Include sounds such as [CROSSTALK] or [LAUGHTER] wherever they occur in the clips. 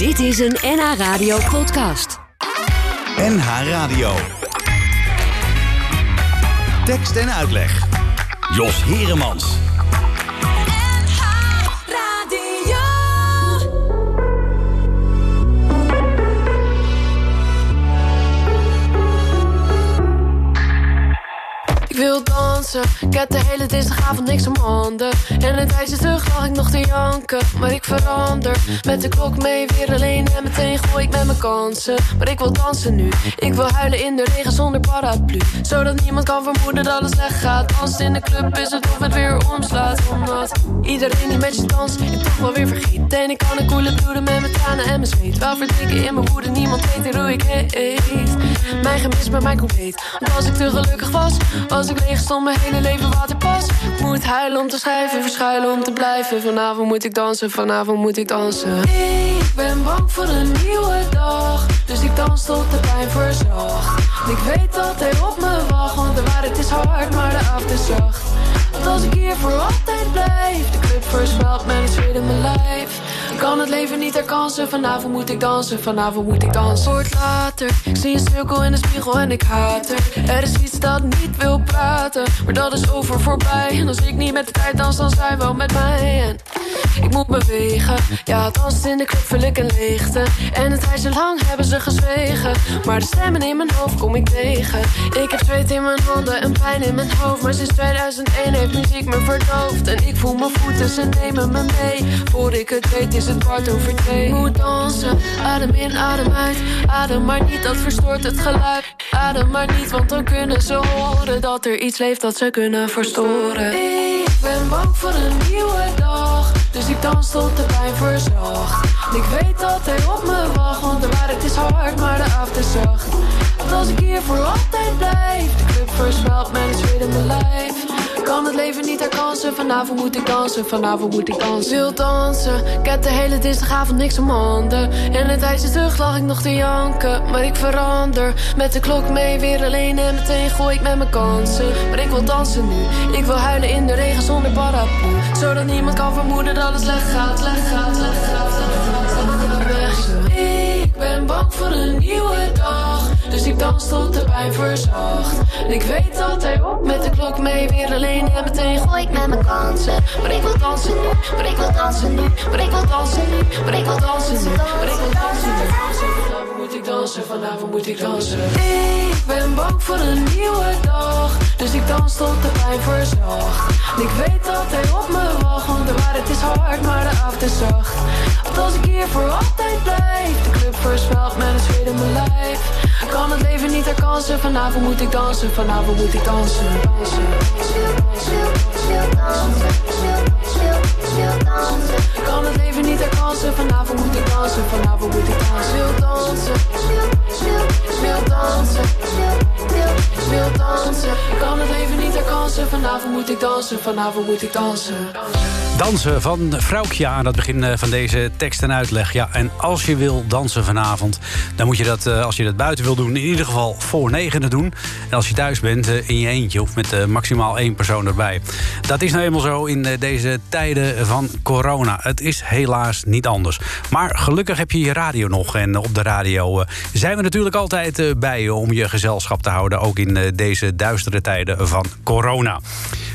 Dit is een NH Radio podcast. NH Radio. Tekst en uitleg. Jos Heremans. wil Ik heb de hele dinsdagavond niks om handen. En een tijdje terug lag ik nog te janken. Maar ik verander. Met de klok mee weer alleen. En meteen gooi ik met mijn kansen. Maar ik wil dansen nu. Ik wil huilen in de regen zonder paraplu. Zodat niemand kan vermoeden dat het slecht gaat. Dansen in de club is het of het weer omslaat. Omdat iedereen die met je danst. Ik toch wel weer vergeet. En ik kan een koele bloeden met mijn tranen en mijn zweet. Wel verdrinken in mijn woede. Niemand weet hoe ik heet. Mijn gemis bij mij compleet. Als ik te gelukkig was. Was ik leeg stond mijn hele leven waterpas. Moet huilen om te schrijven, verschuilen om te blijven. Vanavond moet ik dansen, vanavond moet ik dansen. Ik ben bang voor een nieuwe dag. Dus ik dans tot de pijn verzacht. Ik weet dat hij op me wacht, want de waarheid is hard, maar de avond is zacht. Want als ik hier voor altijd blijf, de club met het zweet in mijn lijf kan het leven niet herkansen. Vanavond moet ik dansen, vanavond moet ik dansen. Wordt later, ik zie een cirkel in de spiegel en ik haat er. Er is iets dat niet wil praten, maar dat is over voorbij. En als ik niet met de tijd dans, dan zijn wel met mij. En ik moet bewegen, ja, dansen in de club vul ik een leegte. En het tijdje lang hebben ze Maar de stemmen in mijn hoofd kom ik tegen. Ik heb zweet in mijn handen en pijn in mijn hoofd. Maar sinds 2001 heeft muziek me verdoofd. En ik voel mijn voeten, ze nemen me mee. Voor ik het weet is het kwart over twee. Moet dansen, adem in, adem uit. Adem maar niet, dat verstoort het geluid. Adem maar niet, want dan kunnen ze horen dat er iets leeft dat ze kunnen verstoren. Ik ben bang voor een nieuwe dag, dus ik dans tot de pijn verzacht. Ik weet dat hij op me wacht, want de waarheid is hard, maar de avond is zacht. Want als ik hier voor altijd blijf, de club met een zweet lijf kan het leven niet herkansen. Vanavond moet ik dansen, vanavond moet ik dansen. Wil dansen, ik heb de hele dinsdagavond niks om handen. En een tijdje terug lag ik nog te janken. Maar ik verander, met de klok mee weer alleen. En meteen gooi ik met mijn kansen. Maar ik wil dansen nu, ik wil huilen in de regen zonder paraplu. Zodat niemand kan vermoeden dat het slecht gaat, slecht gaat, slecht gaat. Ik ben bang voor een nieuwe dag. Dus ik dans tot de pijn verzacht. En ik weet dat hij op met de klok mee weer alleen. En meteen gooi ik met mijn kansen. Maar ik wil dansen nu, maar ik wil dansen nu. Maar ik wil dansen nu, maar ik wil dansen nu. Maar ik wil dansen nu. Vanavond moet ik dansen, vanavond moet ik dansen. Ik ben bang voor een nieuwe dag. Dus ik dans tot de pijn verzacht. Ik weet dat hij op me wacht. Want de waarheid is hard, maar de avond is zacht. Want als ik hier voor altijd blijf. De club voorspelt met een zweet in mijn lijf. Kan het leven niet herkansen. Vanavond moet ik dansen, vanavond moet ik dansen. dansen, Kan het leven niet herkansen. Vanavond moet ik dansen, vanavond moet ik dansen. Wil dansen, wil dansen, wil dansen. Kan het leven niet herkansen. Vanavond moet ik dansen, vanavond moet ik dansen. Dansen van Vrouwkje aan het begin eh, van deze tekst en uitleg. Ja, en als je wil dansen vanavond, dan moet je dat, eh, als je dat buiten wil doen... in ieder geval voor negenen doen. En als je thuis bent, eh, in je eentje of met maximaal één persoon erbij. Dat is nou eenmaal zo in deze tijden van corona. Het is helaas niet anders. Maar gelukkig heb je je radio nog. En op de radio zijn we natuurlijk altijd bij je... om je gezelschap te houden, ook in deze duistere tijden van corona.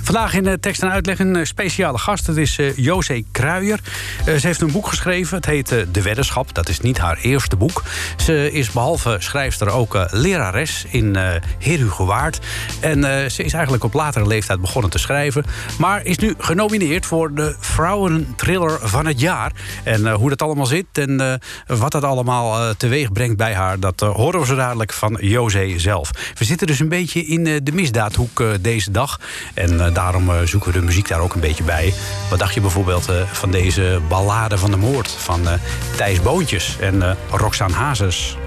Vandaag in tekst en uitleg een speciale gast. Het is uh, José Kruijer. Uh, ze heeft een boek geschreven. Het heet uh, De Weddenschap. Dat is niet haar eerste boek. Ze is behalve schrijfster ook lerares in Heerhugowaard. En ze is eigenlijk op latere leeftijd begonnen te schrijven. Maar is nu genomineerd voor de Vrouwentriller van het jaar. En hoe dat allemaal zit en wat dat allemaal teweeg brengt bij haar... dat horen we zo dadelijk van José zelf. We zitten dus een beetje in de misdaadhoek deze dag. En daarom zoeken we de muziek daar ook een beetje bij. Dacht je bijvoorbeeld uh, van deze ballade van de moord van uh, Thijs Boontjes en uh, Roxane Hazes?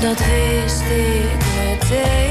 Dat wist ik meteen.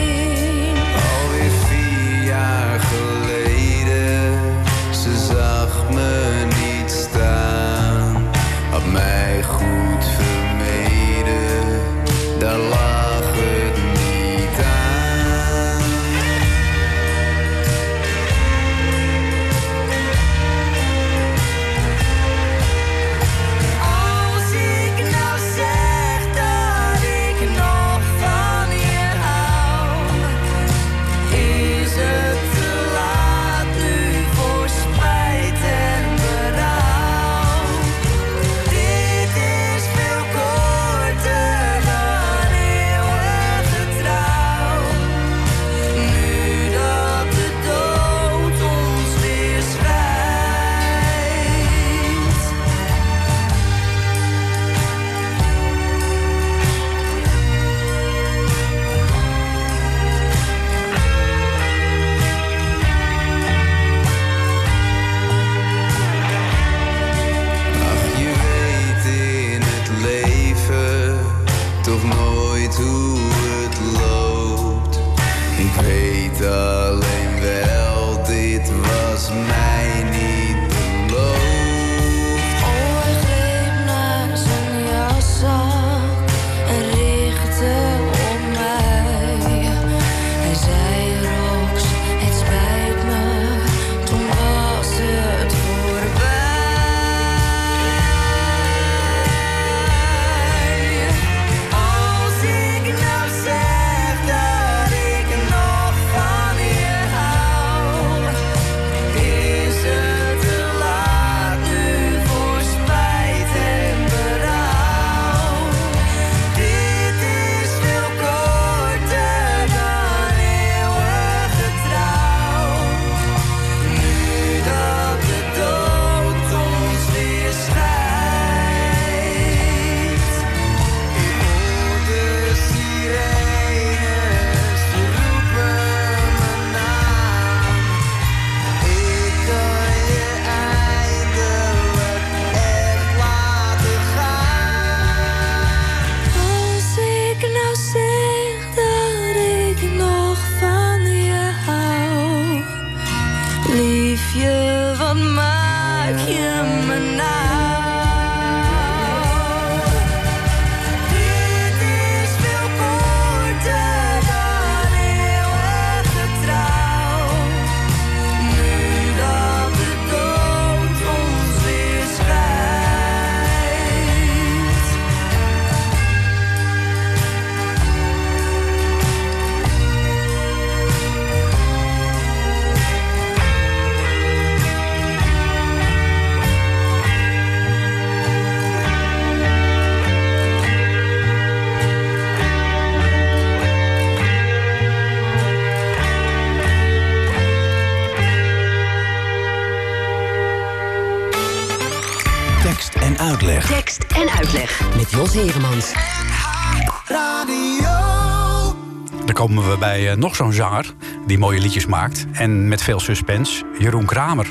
Eh, nog zo'n zanger die mooie liedjes maakt. En met veel suspense. Jeroen Kramer.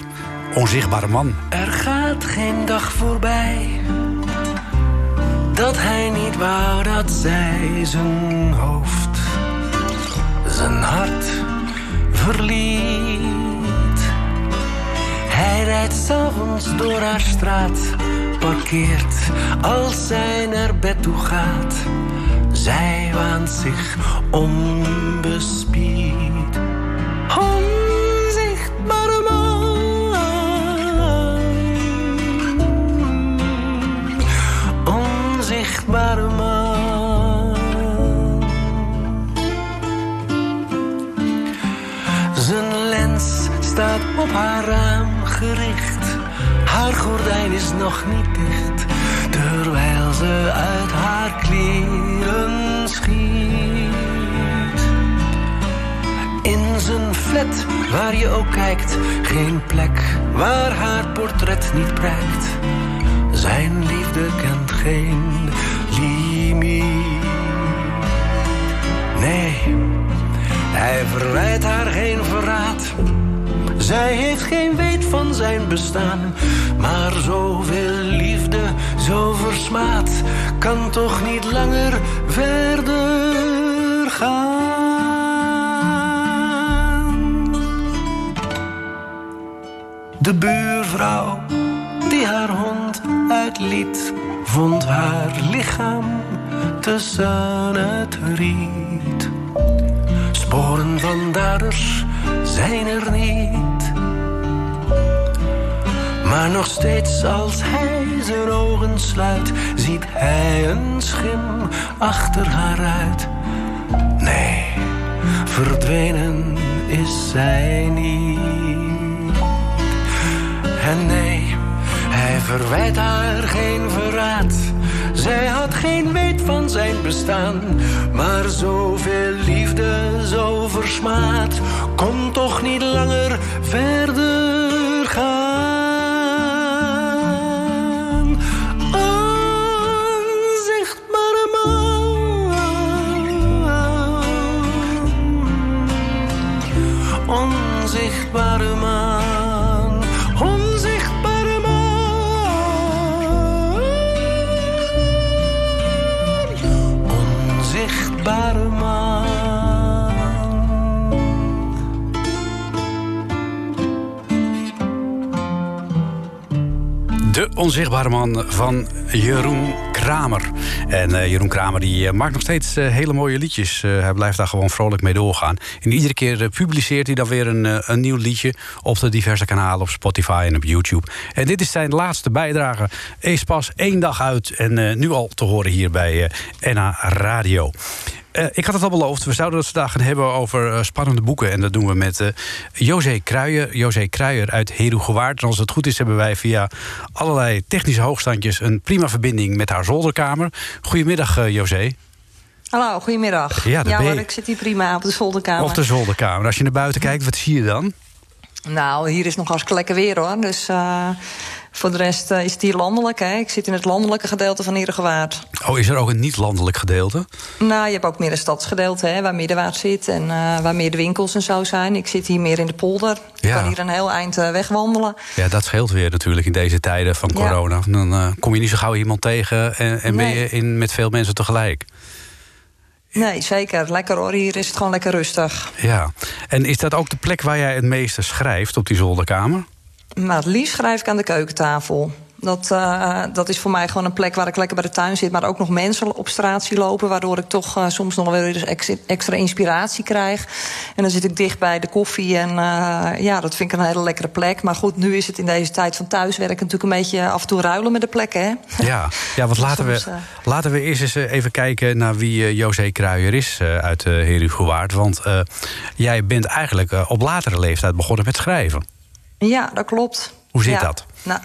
Onzichtbare man. Er gaat geen dag voorbij dat hij niet wou dat zij zijn hoofd, zijn hart verliet. Hij rijdt s'avonds door haar straat, parkeert als zij naar bed toe gaat. Zij waant zich onbespied. Onzichtbare man. Onzichtbare man. Zijn lens staat op haar raam gericht. Haar gordijn is nog niet dicht, ze uit haar kleren schiet. In zijn flat, waar je ook kijkt, geen plek waar haar portret niet prijkt. Zijn liefde kent geen limiet. Nee, hij verwijt haar geen verraad. Zij heeft geen weet van zijn bestaan. Maar zoveel liefde, zo versmaad, kan toch niet langer verder gaan. De buurvrouw die haar hond uitliet, vond haar lichaam tussen het riet. Sporen van daders zijn er niet. Maar nog steeds als hij zijn ogen sluit, ziet hij een schim achter haar uit. Nee, verdwenen is zij niet. En nee, hij verwijt haar geen verraad. Zij had geen weet van zijn bestaan. Maar zoveel liefde, zo versmaad, kon toch niet langer verder onzichtbare man van Jeroen Kramer. En eh, Jeroen Kramer die eh, maakt nog steeds eh, hele mooie liedjes. Hij blijft daar gewoon vrolijk mee doorgaan. En iedere keer publiceert hij dan weer een, een nieuw liedje... op de diverse kanalen, op Spotify en op YouTube. En dit is zijn laatste bijdrage. Is pas één dag uit en nu al te horen hier bij NA Radio. Eh, ik had het al beloofd, we zouden het vandaag gaan hebben over eh, spannende boeken. En dat doen we met eh José Kruijer. José Kruijer uit Herugewaard. En als het goed is, hebben wij via allerlei technische hoogstandjes... een prima verbinding met haar zolderkamer. Goedemiddag, José. Hallo, goedemiddag. Ja, ben hoor, ik zit hier prima op de zolderkamer. Op de zolderkamer. Als je naar buiten kijkt, wat zie je dan? Nou, hier is nog hartstikke lekker weer hoor. Dus voor de rest eh, is het hier landelijk. Hè. Ik zit in het landelijke gedeelte van Herengewaard. Oh, is er ook een niet-landelijk gedeelte? Nou, je hebt ook meer een stadsgedeelte hè, waar Middenwaard zit en eh, waar meer de winkels en zo zijn. Ik zit hier meer in de polder. Ik Ja. kan hier een heel eind eh, wegwandelen. Ja, dat scheelt weer natuurlijk in deze tijden van Ja. corona. Dan kom je niet zo gauw iemand tegen en, en ben je in, met veel mensen tegelijk. Nee, zeker. Lekker hoor. Hier is het gewoon lekker rustig. Ja. En is dat ook de plek waar jij het meeste schrijft op die zolderkamer? Maar het liefst schrijf ik aan de keukentafel. Dat, eh, dat is voor mij gewoon een plek waar ik lekker bij de tuin zit... maar ook nog mensen op straat zie lopen... waardoor ik toch eh, soms nog wel weer eens ex- extra inspiratie krijg. En dan zit ik dicht bij de koffie en eh, ja, dat vind ik een hele lekkere plek. Maar goed, nu is het in deze tijd van thuiswerken natuurlijk een beetje af en toe ruilen met de plekken, hè? Ja, ja want laten we, [LAUGHS] laten we eerst eens even kijken naar wie José Kruijer is uit uh, Herugewaard. Want jij bent eigenlijk op latere leeftijd begonnen met schrijven. Ja, dat klopt. Hoe zit Ja. dat? Nou,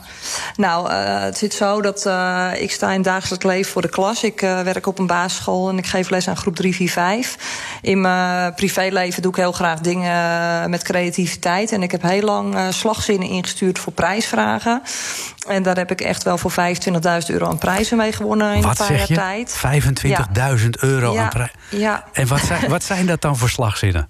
nou eh, het zit zo dat eh, ik sta in dagelijks leven voor de klas. Ik eh, werk op een basisschool en ik geef les aan groep 3, 4, 5. In mijn privéleven doe ik heel graag dingen met creativiteit. En ik heb heel lang slagzinnen ingestuurd voor prijsvragen. En daar heb ik echt wel voor 25.000 euro aan prijzen mee gewonnen in Wat een paar jaar tijd. 25.000 euro Ja, aan prijs. ja. En wat zijn, wat zijn dat dan voor slagzinnen?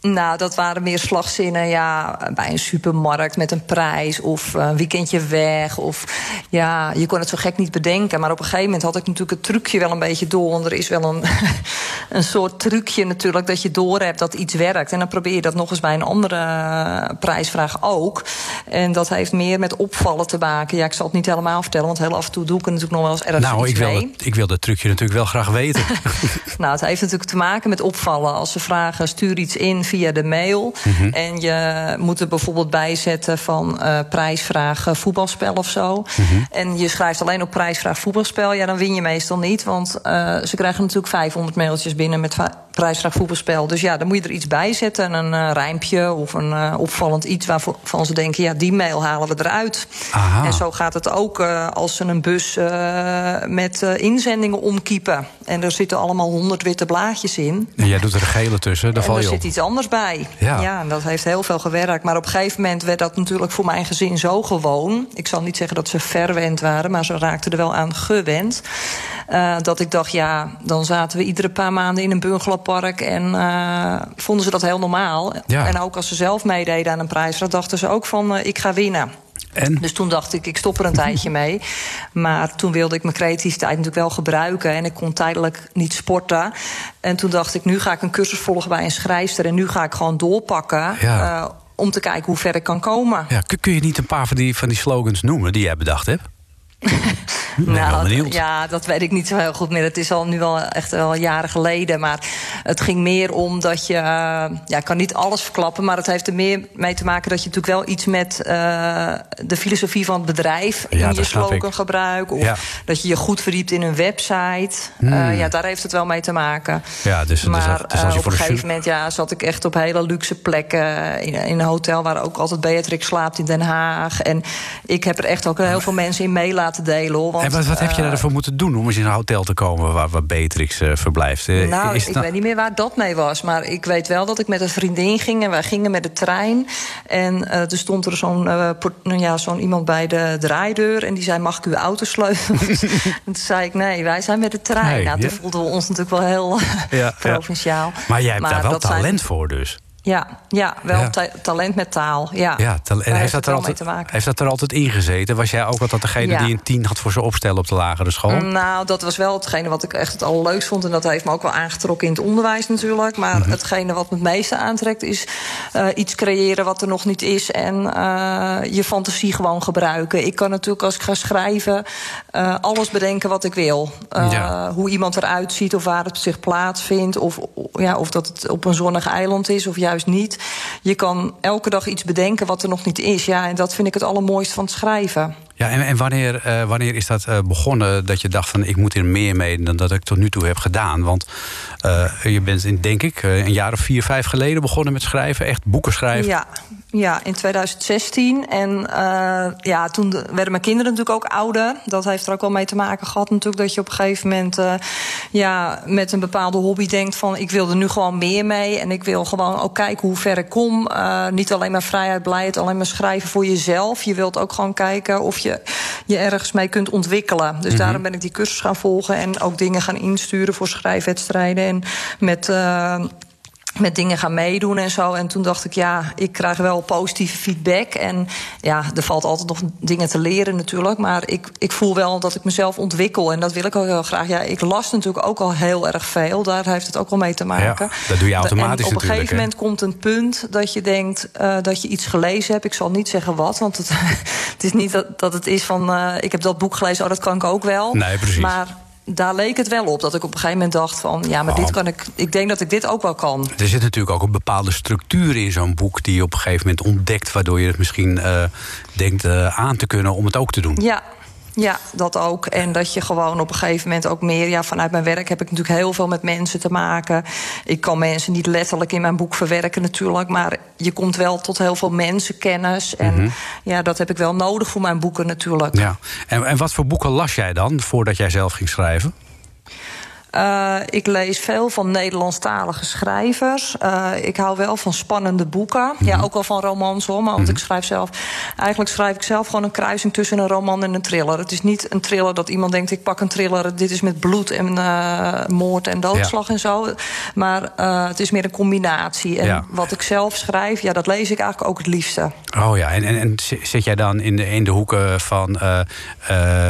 Nou, dat waren meer slagzinnen ja, bij een supermarkt met een prijs of een weekendje weg. Of ja, je kon het zo gek niet bedenken. Maar op een gegeven moment had ik natuurlijk het trucje wel een beetje door. Want er is wel een, [LAUGHS] een soort trucje natuurlijk dat je door hebt dat iets werkt. En dan probeer je dat nog eens bij een andere prijsvraag ook. En dat heeft meer met opvallen te maken. Ja, ik zal het niet helemaal vertellen, want heel af en toe doe ik er natuurlijk nog wel eens ergens Nou, ik wil, het, ik wil dat trucje natuurlijk wel graag weten. [LAUGHS] [LAUGHS] Nou, het heeft natuurlijk te maken met opvallen. Als ze vragen, stuur iets in via de mail. En je moet er bijvoorbeeld bij zetten van eh, prijsvraag voetbalspel of zo. En je schrijft alleen op prijsvraag voetbalspel. Ja, dan win je meestal niet. Want eh, ze krijgen natuurlijk 500 mailtjes binnen met prijsvraag voetbalspel. Dus ja, dan moet je er iets bij zetten. Een eh, rijmpje of een eh, opvallend iets waarvan ze denken... ja, die mail halen we eruit. Aha. En zo gaat het ook eh, als ze een bus met inzendingen omkiepen. En er zitten allemaal honderd witte blaadjes in. En jij doet er een gele tussen, daar val er je op. zit iets anders bij. Ja. en dat heeft heel veel gewerkt. Maar op een gegeven moment werd dat natuurlijk voor mijn gezin zo gewoon. Ik zal niet zeggen dat ze verwend waren, maar ze raakten er wel aan gewend. Dat ik dacht, ja, dan zaten we iedere paar maanden in een En eh, vonden ze dat heel normaal. Ja. En ook als ze zelf meededen aan een prijsvraag, dachten ze ook van, eh, ik ga winnen. En? Dus toen dacht ik, ik stop er een tijdje [LAUGHS] mee. Maar toen wilde ik mijn creativiteit natuurlijk wel gebruiken. En ik kon tijdelijk niet sporten. En toen dacht ik, nu ga ik een cursus volgen bij een schrijfster. En nu ga ik gewoon doorpakken. Ja. eh, om te kijken hoe ver ik kan komen. Ja, kun, kun je niet een paar van die, van die slogans noemen die jij bedacht hebt? [LAUGHS] benieuwd. Nou, ja, dat weet ik niet zo heel goed meer. Het is al nu wel echt wel jaren geleden. Maar het ging meer om dat je. eh, ja, ik kan niet alles verklappen. Maar het heeft er meer mee te maken dat je natuurlijk wel iets met eh, de filosofie van het bedrijf Ja, in je slogan ik. gebruikt. Of Ja. dat je je goed verdiept in een website. Hmm. Eh, ja, daar heeft het wel mee te maken. Ja, dus, Maar dus als je op een gegeven moment ja, zat ik echt op hele luxe plekken. In, in een hotel waar ook altijd Beatrix slaapt in Den Haag. En ik heb er echt ook heel veel mensen in mee laten delen. Hoor, want, En wat, wat heb je eh, daarvoor moeten doen om eens in een hotel te komen waar, waar Beatrix eh, verblijft? Eh, nou, is ik nou- weet niet meer waar dat mee was. Maar ik weet wel dat ik met een vriendin ging en wij gingen met de trein. En er stond er zo'n nou ja, zo'n iemand bij de draaideur. En die zei: Mag ik uw auto sleutelen? [LAUGHS] en toen zei ik: Nee, wij zijn met de trein. Nee, nou, toen ja. voelden we ons natuurlijk wel heel Ja, ja. provinciaal. Maar jij hebt daar wel zijn- talent voor dus. Ja, ja wel Ja. ta- talent met taal. Ja, Ja, en heeft dat, er altijd, te maken. heeft dat er altijd in gezeten? Was jij ook altijd degene Ja. die een tien had voor zijn opstellen op de lagere school? Nou, dat was wel hetgene wat ik echt het allerleukst vond. En dat heeft me ook wel aangetrokken in het onderwijs natuurlijk. Maar Mhm. hetgene wat me het meeste aantrekt is eh, iets creëren wat er nog niet is. En eh, je fantasie gewoon gebruiken. Ik kan natuurlijk als ik ga schrijven eh, alles bedenken wat ik wil. Ja. Hoe iemand eruit ziet of waar het zich plaatsvindt. Of, ja, of dat het op een zonnig eiland is of juist niet. Je kan elke dag iets bedenken wat er nog niet is. Ja, en dat vind ik het allermooiste van het schrijven. Ja, en, en wanneer, eh, wanneer is dat eh, begonnen dat je dacht van ik moet er meer mee dan dat ik tot nu toe heb gedaan? Want eh, je bent in, denk ik een jaar of vier, vijf geleden begonnen met schrijven, echt boeken schrijven. Ja, ja, in 2016. En eh, ja, toen de- werden mijn kinderen natuurlijk ook ouder. Dat heeft er ook wel mee te maken gehad natuurlijk... dat je op een gegeven moment eh, ja, met een bepaalde hobby denkt van... ik wil er nu gewoon meer mee en ik wil gewoon ook kijken hoe ver ik kom. Eh, niet alleen maar vrijheid, blijheid, alleen maar schrijven voor jezelf. Je wilt ook gewoon kijken of je je ergens mee kunt ontwikkelen. Dus daarom ben ik die cursus gaan volgen... en ook dingen gaan insturen voor schrijfwedstrijden... en met... met dingen gaan meedoen en zo. En toen dacht ik, ja, ik krijg wel positieve feedback. En ja, er valt altijd nog dingen te leren natuurlijk. Maar ik, ik voel wel dat ik mezelf ontwikkel. En dat wil ik ook heel graag. Ja, ik las natuurlijk ook al heel erg veel. Daar heeft het ook wel mee te maken. Ja, dat doe je automatisch En op een gegeven moment komt een punt dat je denkt eh, dat je iets gelezen hebt. Ik zal niet zeggen wat, want het, [LAUGHS] het is niet dat, dat het is van... eh, ik heb dat boek gelezen, oh, dat kan ik ook wel. Nee, precies. Maar daar leek het wel op dat ik op een gegeven moment dacht van... ja, maar dit Oh. kan ik, ik denk dat ik dit ook wel kan. Er zit natuurlijk ook een bepaalde structuur in zo'n boek die je op een gegeven moment ontdekt, waardoor je het misschien eh, denkt eh, aan te kunnen om het ook te doen. Ja. Ja, dat ook. En dat je gewoon op een gegeven moment ook meer... Ja, vanuit mijn werk heb ik natuurlijk heel veel met mensen te maken. Ik kan mensen niet letterlijk in mijn boek verwerken natuurlijk... maar je komt wel tot heel veel mensenkennis. En ja, dat heb ik wel nodig voor mijn boeken natuurlijk. Ja. En, en wat voor boeken las jij dan voordat jij zelf ging schrijven? Eh, ik lees veel van Nederlandstalige schrijvers. Eh, ik hou wel van spannende boeken. Ja, ook wel van romans hoor. Maar want ik schrijf zelf. Eigenlijk schrijf ik zelf gewoon een kruising tussen een roman en een thriller. Het is niet een thriller dat iemand denkt: ik pak een thriller. Dit is met bloed en eh, moord en doodslag en zo. Maar het is meer een combinatie. En Ja. wat ik zelf schrijf, ja, dat lees ik eigenlijk ook het liefste. Oh ja, en, en, en zi- zit jij dan in de, in de hoeken van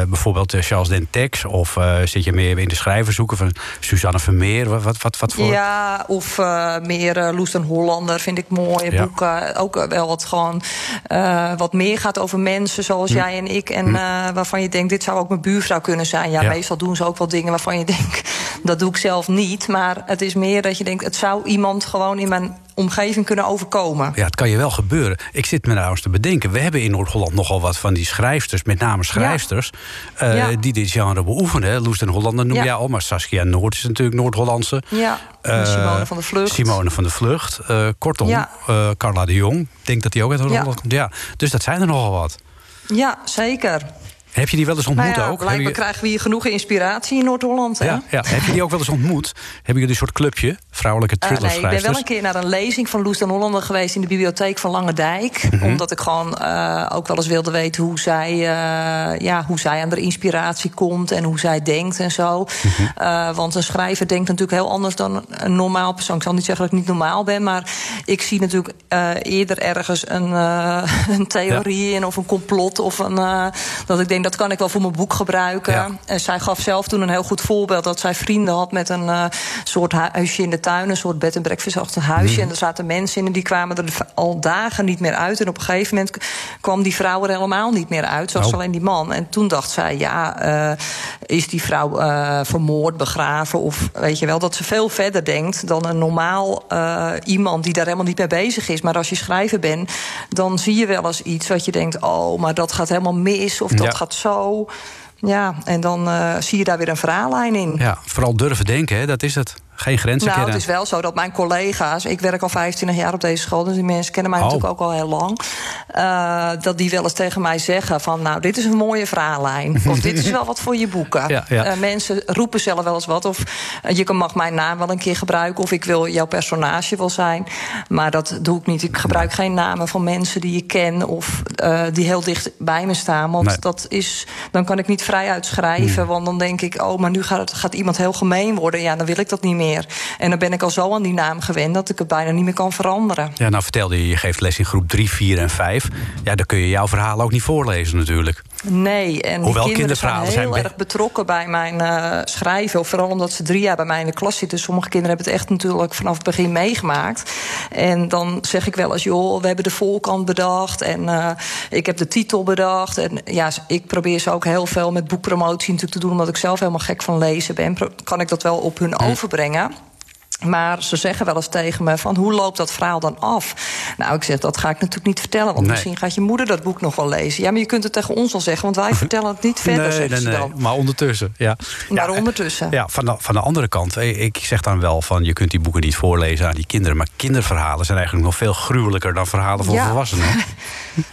bijvoorbeeld Charles Dentex? Of zit je meer in de schrijvershoeken van Suzanne Vermeer? Wat, wat, wat, wat voor... Ja, of eh, meer uh, Loes den Hollander vind ik mooie Ja. boeken. Ook eh, wel wat gewoon eh, wat meer gaat over mensen zoals jij en ik. En eh, waarvan je denkt, dit zou ook mijn buurvrouw kunnen zijn. Ja, Ja. meestal doen ze ook wel dingen waarvan je [LAUGHS] denkt, dat doe ik zelf niet. Maar het is meer dat je denkt, het zou iemand gewoon in mijn omgeving kunnen overkomen. Ja, het kan je wel gebeuren. Ik zit me trouwens te bedenken. We hebben in Noord-Holland nogal wat van die schrijfsters, met name schrijfsters, eh, Ja. die dit genre beoefenen. Loes den Hollander noem Ja. jij al, maar Saskia Noord is natuurlijk Noord-Hollandse. Ja, en Eh, Simone van der Vlucht. Simone van der Vlucht. Eh, kortom, Carla de Jong. Ik denk dat die ook uit Noord-Holland Ja. komt. Ja. Dus dat zijn er nogal wat. Ja, zeker. Heb je die wel eens ontmoet Nou ja, ook? Blijkbaar je- krijgen we hier genoeg inspiratie in Noord-Holland. ja, ja. Heb je die ook wel eens ontmoet? Hebben jullie een soort clubje? Vrouwelijke Eh, nee, ik ben thrillerschrijvers? wel een keer naar een lezing van Loes den Hollander geweest in de bibliotheek van Lange Dijk. Mhm. Omdat ik gewoon eh, ook wel eens wilde weten hoe zij, eh, ja, hoe zij aan de inspiratie komt en hoe zij denkt en zo. Mhm. Want een schrijver denkt natuurlijk heel anders dan een normaal persoon. Ik zal niet zeggen dat ik niet normaal ben, maar ik zie natuurlijk eerder ergens een, [LAUGHS] een theorie in of een complot. Of een, dat ik denk dat kan ik wel voor mijn boek gebruiken. Ja. En zij gaf zelf toen een heel goed voorbeeld dat zij vrienden had met een eh, soort huisje in de tuin, een soort bed en breakfast-achtig huisje. Mhm. En er zaten mensen in en die kwamen er al dagen niet meer uit. En op een gegeven moment kwam die vrouw er helemaal niet meer uit, zoals Oh. alleen die man. En toen dacht zij, ja, eh, is die vrouw eh, vermoord, begraven? Of weet je wel, dat ze veel verder denkt dan een normaal iemand die daar helemaal niet mee bezig is. Maar als je schrijver bent, dan zie je wel eens iets wat je denkt, oh, maar dat gaat helemaal mis of dat Ja. gaat zo. Ja, en dan eh, zie je daar weer een verhaallijn in. Ja, vooral durven denken, hè? dat is het. Geen grenzen Nou, kennen. het is wel zo dat mijn collega's... Ik werk al 25 jaar op deze school, dus die mensen kennen mij Oh. natuurlijk ook al heel lang. eh, dat die wel eens tegen mij zeggen van... nou, dit is een mooie verhaallijn. Of dit is wel wat voor je boeken. [LAUGHS] Ja, ja. Eh, mensen roepen zelf wel eens wat. Of eh, je kan- mag mijn naam wel een keer gebruiken. Of ik wil jouw personage wel zijn. Maar dat doe ik niet. Ik gebruik geen namen van mensen die ik ken... of die heel dicht bij me staan. Want Nee. dat is, dan kan ik niet vrij uitschrijven. Want dan denk ik, oh, maar nu gaat, gaat iemand heel gemeen worden. Ja, dan wil ik dat niet meer. Meer. En dan ben ik al zo aan die naam gewend dat ik het bijna niet meer kan veranderen. Ja, nou vertelde je, je geeft les in groep 3, 4 en 5. Ja, dan kun je jouw verhaal ook niet voorlezen natuurlijk. Nee, en Hoewel die kinderen zijn heel zijn erg betrokken bij mijn eh, schrijven. Of vooral omdat ze drie jaar bij mij in de klas zitten. Sommige kinderen hebben het echt natuurlijk vanaf het begin meegemaakt. En dan zeg ik wel eens, joh, we hebben de voorkant bedacht. En eh, ik heb de titel bedacht. En ja, ik probeer ze ook heel veel met boekpromotie natuurlijk te doen. Omdat ik zelf helemaal gek van lezen ben. Kan ik dat wel op hun overbrengen. né? Maar ze zeggen wel eens tegen me van hoe loopt dat verhaal dan af? Nou, ik zeg dat ga ik natuurlijk niet vertellen, want Nee. misschien gaat je moeder dat boek nog wel lezen. Ja, maar je kunt het tegen ons al zeggen, want wij [LAUGHS] vertellen het niet verder, nee, nee, nee. dan. Maar ondertussen, ja. Maar ja, ondertussen. Ja, van de, van de andere kant, eh, ik zeg dan wel van... je kunt die boeken niet voorlezen aan die kinderen... maar kinderverhalen zijn eigenlijk nog veel gruwelijker... dan verhalen voor Ja. volwassenen. [LAUGHS]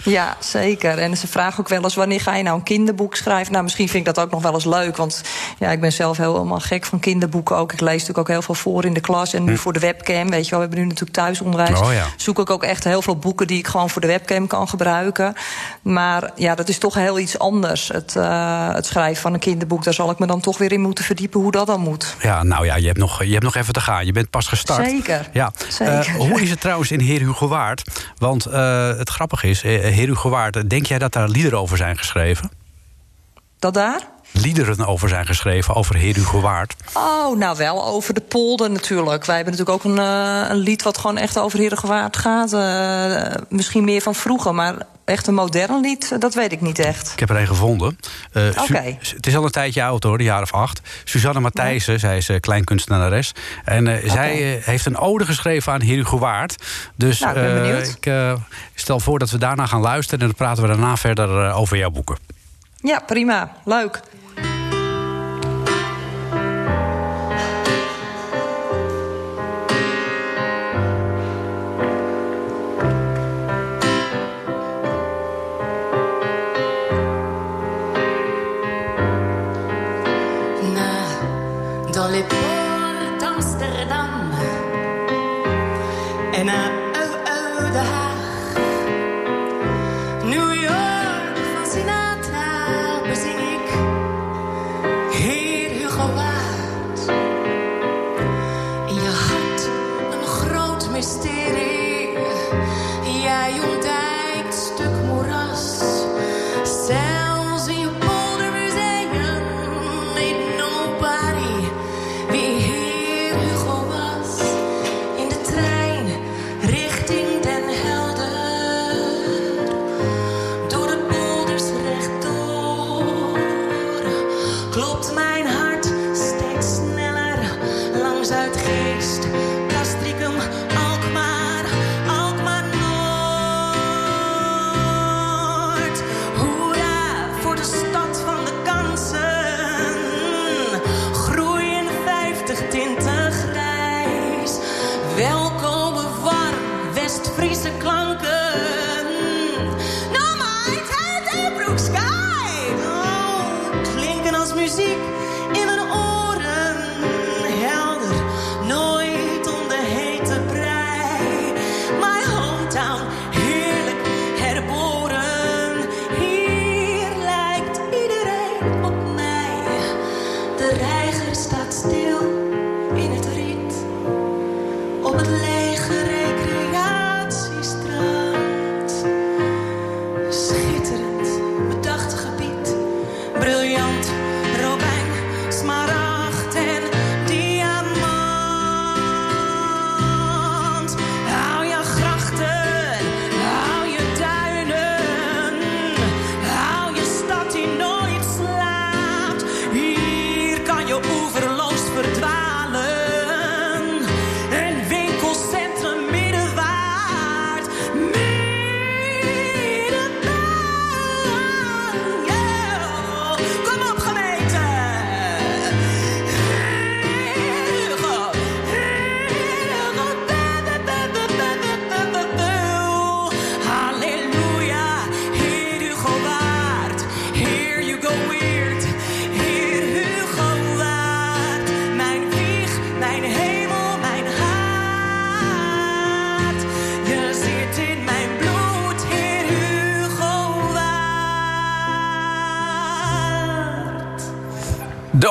Ja, zeker. En ze vragen ook wel eens wanneer ga je nou een kinderboek schrijven? Nou, misschien vind ik dat ook nog wel eens leuk. Want ja, ik ben zelf helemaal gek van kinderboeken ook. Ik lees natuurlijk ook heel veel voor in de klas. En nu voor de webcam, weet je wel, we hebben nu natuurlijk thuisonderwijs. Hm. Oh ja. Zoek ik ook echt heel veel boeken die ik gewoon voor de webcam kan gebruiken. Maar ja, dat is toch heel iets anders. Het, eh, het schrijven van een kinderboek, daar zal ik me dan toch weer in moeten verdiepen hoe dat dan moet. Ja, nou ja, je hebt, nog, je hebt nog even te gaan. Je bent pas gestart. Zeker. Ja. Zeker. Eh, hoe is het trouwens in Heer Hugo Waard? Want eh, het grappige is, Heer Hugo Waard... denk jij dat daar liederen over zijn geschreven? Dat daar? Liederen over zijn geschreven, over Heer Hugo Waard. Oh, nou wel over de polder natuurlijk. Wij hebben natuurlijk ook een, eh, een lied wat gewoon echt over Herengewaard gaat. Eh, misschien meer van vroeger, maar echt een modern lied, dat weet ik niet echt. Ik heb er een gevonden. Eh, Oké. Het is al een tijdje oud hoor, een jaar of acht. Suzanne Matthijssen, zij is uh, kleinkunstenares. En eh, zij eh, heeft een ode geschreven aan Heer Hugo Waard. Dus Nou, ik ben eh, benieuwd. ik eh, stel voor dat we daarna gaan luisteren... en dan praten we daarna verder eh, over jouw boeken. Ja, prima. Leuk.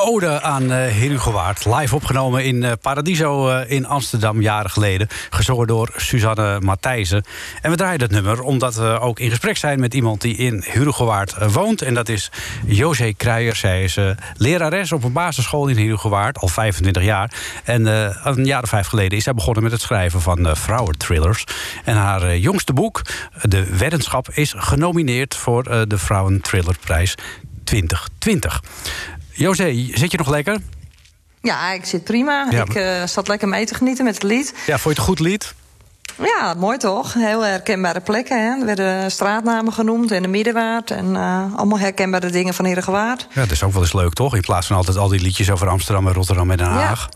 Ode aan eh Hugo Waard, live opgenomen in eh, Paradiso eh, in Amsterdam jaren geleden. Gezongen door Suzanne Matthijssen. En we draaien dat nummer omdat we ook in gesprek zijn met iemand die in Hugo Waard eh, woont. En dat is José Kruijer. Zij is lerares op een basisschool in Hugo Waard, al 25 jaar. En een jaar of vijf geleden is zij begonnen met het schrijven van vrouwentrillers. En haar jongste boek, De Weddenschap, is genomineerd voor de Vrouwenthrillerprijs 2020. José, zit je nog lekker? Ja, ik zit prima. Ja, ik eh, zat lekker mee te genieten met het lied. Ja, vond je het een goed lied? Ja, mooi toch? Heel herkenbare plekken. Hè? Er werden straatnamen genoemd en de Middenwaard. En eh, allemaal herkenbare dingen van Herengewaard. Ja, dat is ook wel eens leuk, toch? In plaats van altijd al die liedjes over Amsterdam en Rotterdam en Den Haag. [LAUGHS]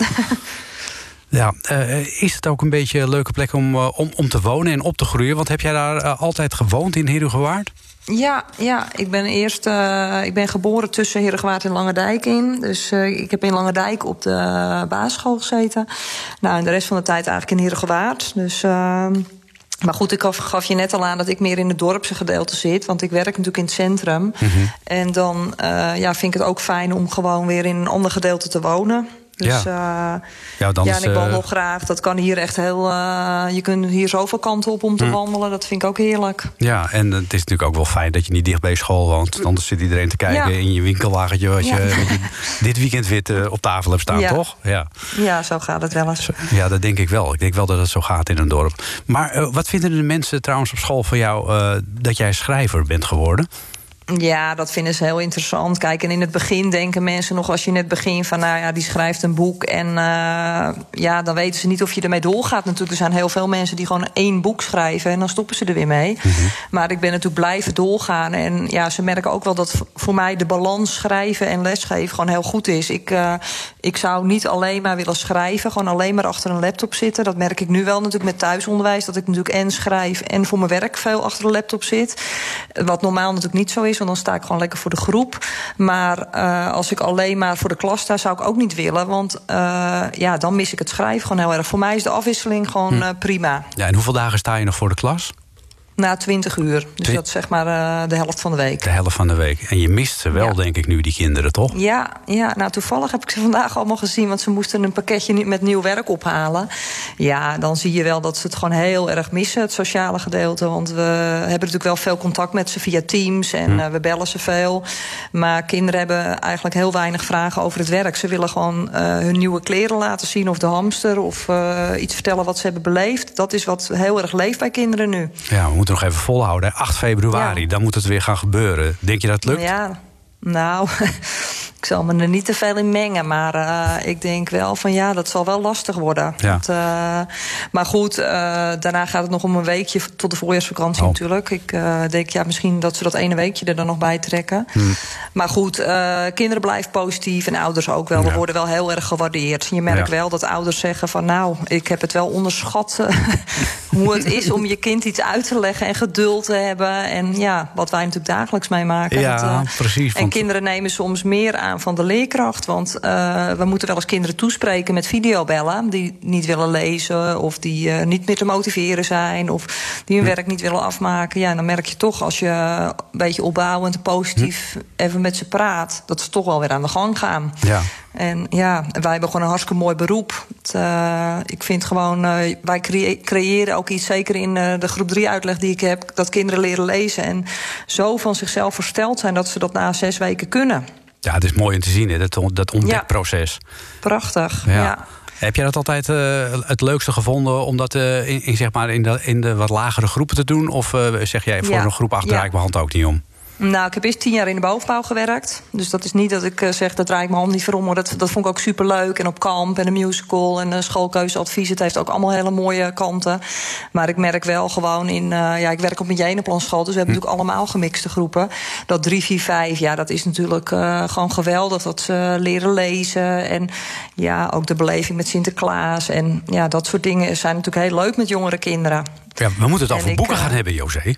Ja, eh, is het ook een beetje een leuke plek om, om, om te wonen en op te groeien? Want heb jij daar altijd gewoond in Herugewaard? Ja, ja, ik ben eerst eh, ik ben geboren tussen Herengewaard en Langendijk in. Dus eh, ik heb in Langendijk op de basisschool gezeten. Nou, en de rest van de tijd eigenlijk in Herengewaard. Dus... ehm, maar goed, ik gaf, je net al aan dat ik meer in het dorpse gedeelte zit. Want ik werk natuurlijk in het centrum. En dan eh, ja, vind ik het ook fijn om gewoon weer in een ander gedeelte te wonen. Dus ja, Ja, dan ja en ik eh, wandel graag. Dat kan hier echt heel... eh, je kunt hier zoveel kanten op om te wandelen. Dat vind ik ook heerlijk. Ja, en het is natuurlijk ook wel fijn dat je niet dicht bij je school woont. Anders zit iedereen te kijken in je winkelwagentje... wat je, [LAUGHS] dit weekend weer eh, op tafel hebt staan, toch? Ja. Ja, zo gaat het wel eens. ja, dat denk ik wel. Ik denk wel dat het zo gaat in een dorp. Maar eh, wat vinden de mensen trouwens op school van jou... eh, dat jij schrijver bent geworden? Ja, dat vinden ze heel interessant. Kijk, en in het begin denken mensen nog als je net begint van, nou ja, die schrijft een boek en eh, ja, dan weten ze niet of je ermee doorgaat. Natuurlijk, er zijn heel veel mensen die gewoon één boek schrijven en dan stoppen ze er weer mee. Maar ik ben natuurlijk blijven doorgaan en ja, ze merken ook wel dat voor mij de balans schrijven en lesgeven gewoon heel goed is. Ik, eh, ik zou niet alleen maar willen schrijven, gewoon alleen maar achter een laptop zitten. Dat merk ik nu wel natuurlijk met thuisonderwijs, dat ik natuurlijk en schrijf en voor mijn werk veel achter de laptop zit. Wat normaal natuurlijk niet zo is, want dan sta ik gewoon lekker voor de groep. Maar eh, als ik alleen maar voor de klas sta, zou ik ook niet willen. Want eh, ja, dan mis ik het schrijven gewoon heel erg. Voor mij is de afwisseling gewoon eh, prima. Ja, en hoeveel dagen sta je nog voor de klas? Na 20 uur. Dus Twi- dat is zeg maar eh, de helft van de week. De helft van de week. En je mist ze wel, Ja. denk ik nu, die kinderen, toch? Ja, ja, nou toevallig heb ik ze vandaag allemaal gezien, want ze moesten een pakketje met nieuw werk ophalen. Ja, dan zie je wel dat ze het gewoon heel erg missen, het sociale gedeelte. Want we hebben natuurlijk wel veel contact met ze via Teams en eh, we bellen ze veel. Maar kinderen hebben eigenlijk heel weinig vragen over het werk. Ze willen gewoon eh, hun nieuwe kleren laten zien of de hamster of iets vertellen wat ze hebben beleefd. Dat is wat heel erg leeft bij kinderen nu. Ja, moeten nog even volhouden. hè. 8 februari, Ja. dan moet het weer gaan gebeuren. Denk je dat het lukt? Ja, nou, ik zal me er niet te veel in mengen. Maar eh, ik denk wel van ja, dat zal wel lastig worden. Ja. Eh, maar goed, eh, daarna gaat het nog om een weekje tot de voorjaarsvakantie Oh. natuurlijk. Ik denk ja, misschien dat ze dat ene weekje er dan nog bij trekken. Hmm. Maar goed, kinderen blijven positief en ouders ook wel. We worden wel heel erg gewaardeerd. Je merkt Ja. wel dat ouders zeggen van nou, ik heb het wel onderschat [LAUGHS] hoe het is om je kind iets uit te leggen en geduld te hebben. En ja, wat wij natuurlijk dagelijks meemaken. Ja, Dat, precies, En want- kinderen nemen soms meer aan van de leerkracht. Want eh, we moeten wel eens kinderen toespreken met videobellen. Die niet willen lezen of die eh, niet meer te motiveren zijn. Of die Hm. hun werk niet willen afmaken. Ja, dan merk je toch als je een beetje opbouwend en positief Hm. even met ze praat. Dat ze toch wel weer aan de gang gaan. Ja. En ja, wij hebben gewoon een hartstikke mooi beroep. Het, eh, ik vind gewoon, wij creëren ook iets, zeker in de groep 3 uitleg die ik heb, dat kinderen leren lezen en zo van zichzelf versteld zijn dat ze dat na zes weken kunnen. Ja, het is mooi om te zien, hè, dat, dat ontdekproces. Prachtig. Ja. Ja. Heb jij dat altijd eh, het leukste gevonden om dat eh, in, in, zeg maar in, de, in de wat lagere groepen te doen? Of eh, zeg jij voor Ja. een groep 8 draai Ja. mijn hand ook niet om? Nou, ik heb eerst tien jaar in de bovenbouw gewerkt. Dus dat is niet dat ik eh, zeg, dat draai ik mijn hand niet voor om. Maar dat, dat vond ik ook superleuk. En op kamp en een musical en een schoolkeuzeadvies. Het heeft ook allemaal hele mooie kanten. Maar ik merk wel gewoon in... eh, ja, ik werk op een jeneplanschool. Dus we hebben natuurlijk allemaal gemixte groepen. Dat 3, 4, 5, ja, dat is natuurlijk eh, gewoon geweldig. Dat ze leren lezen. En ja, ook de beleving met Sinterklaas. En ja, dat soort dingen zijn natuurlijk heel leuk met jongere kinderen. Ja, we moeten het over boeken gaan hebben, José. We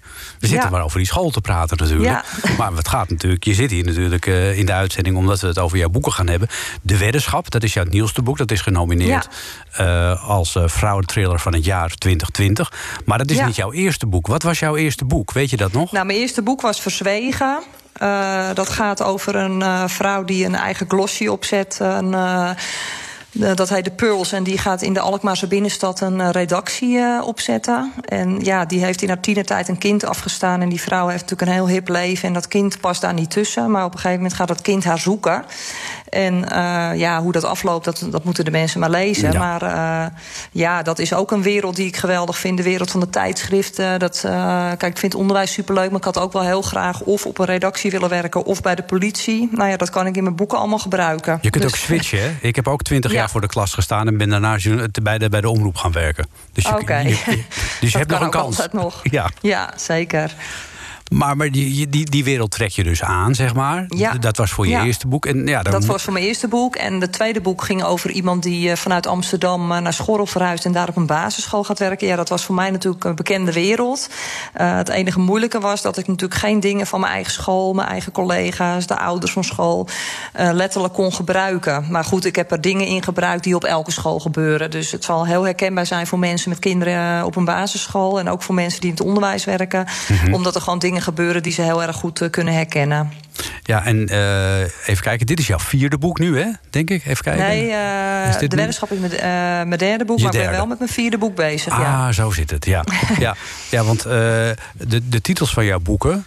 zitten ja. maar over die school te praten natuurlijk. Ja. [LAUGHS] Maar het gaat natuurlijk, je zit hier natuurlijk eh, in de uitzending... omdat we het over jouw boeken gaan hebben. De Weddenschap, dat is jouw nieuwste boek. Dat is genomineerd eh, als eh vrouwentriller van het jaar 2020. Maar dat is Ja. niet jouw eerste boek. Wat was jouw eerste boek? Weet je dat nog? Nou, mijn eerste boek was Verzwegen. Dat gaat over een vrouw die een eigen glossy opzet. Een, dat heet de Pearls. En die gaat in de Alkmaarse binnenstad een eh, redactie eh, opzetten. En ja, die heeft in haar tienertijd een kind afgestaan. En die vrouw heeft natuurlijk een heel hip leven. En dat kind past daar niet tussen. Maar op een gegeven moment gaat dat kind haar zoeken. En eh, ja, hoe dat afloopt, dat, dat moeten de mensen maar lezen. Ja. Maar eh, ja, dat is ook een wereld die ik geweldig vind. De wereld van de tijdschriften. Dat, eh, kijk, ik vind onderwijs superleuk. Maar ik had ook wel heel graag of op een redactie willen werken... of bij de politie. Nou ja, dat kan ik in mijn boeken allemaal gebruiken. Je kunt Dus- ook switchen, hè? Ik heb ook twintig Ja. jaar voor de klas gestaan... en ben daarna bij de, bij de omroep gaan werken. Dus je, Oké. [LAUGHS] je- je- dus je Dat hebt nog een kans. nog. [LAUGHS] Ja, Ja, zeker. Maar, maar die, die- die, wereld trek je dus aan, zeg maar. Ja. Dat was voor je Ja. eerste boek. En, ja, dan Dat was voor mijn eerste boek. En het tweede boek ging over iemand die eh, vanuit Amsterdam eh, naar Schorrel verhuist en daar op een basisschool gaat werken. Ja, dat was voor mij natuurlijk een bekende wereld. Eh, het enige moeilijke was dat ik natuurlijk geen dingen van mijn eigen school, mijn eigen collega's, de ouders van school letterlijk kon gebruiken. Maar goed, ik heb er dingen in gebruikt die op elke school gebeuren. Dus het zal heel herkenbaar zijn voor mensen met kinderen op een basisschool en ook voor mensen die in het onderwijs werken. Mhm. Omdat er gewoon dingen gebeuren die ze heel erg goed eh, kunnen herkennen. Ja, en eh, even kijken. Dit is jouw vierde boek nu, hè? Denk ik. Even kijken. Nee, eh, Is dit de nu? weddenschap is mijn, mijn derde boek, Je maar ik ben wel met mijn vierde boek bezig. Ah, ja. zo zit het, ja. [LAUGHS] ja, ja want de, de titels van jouw boeken...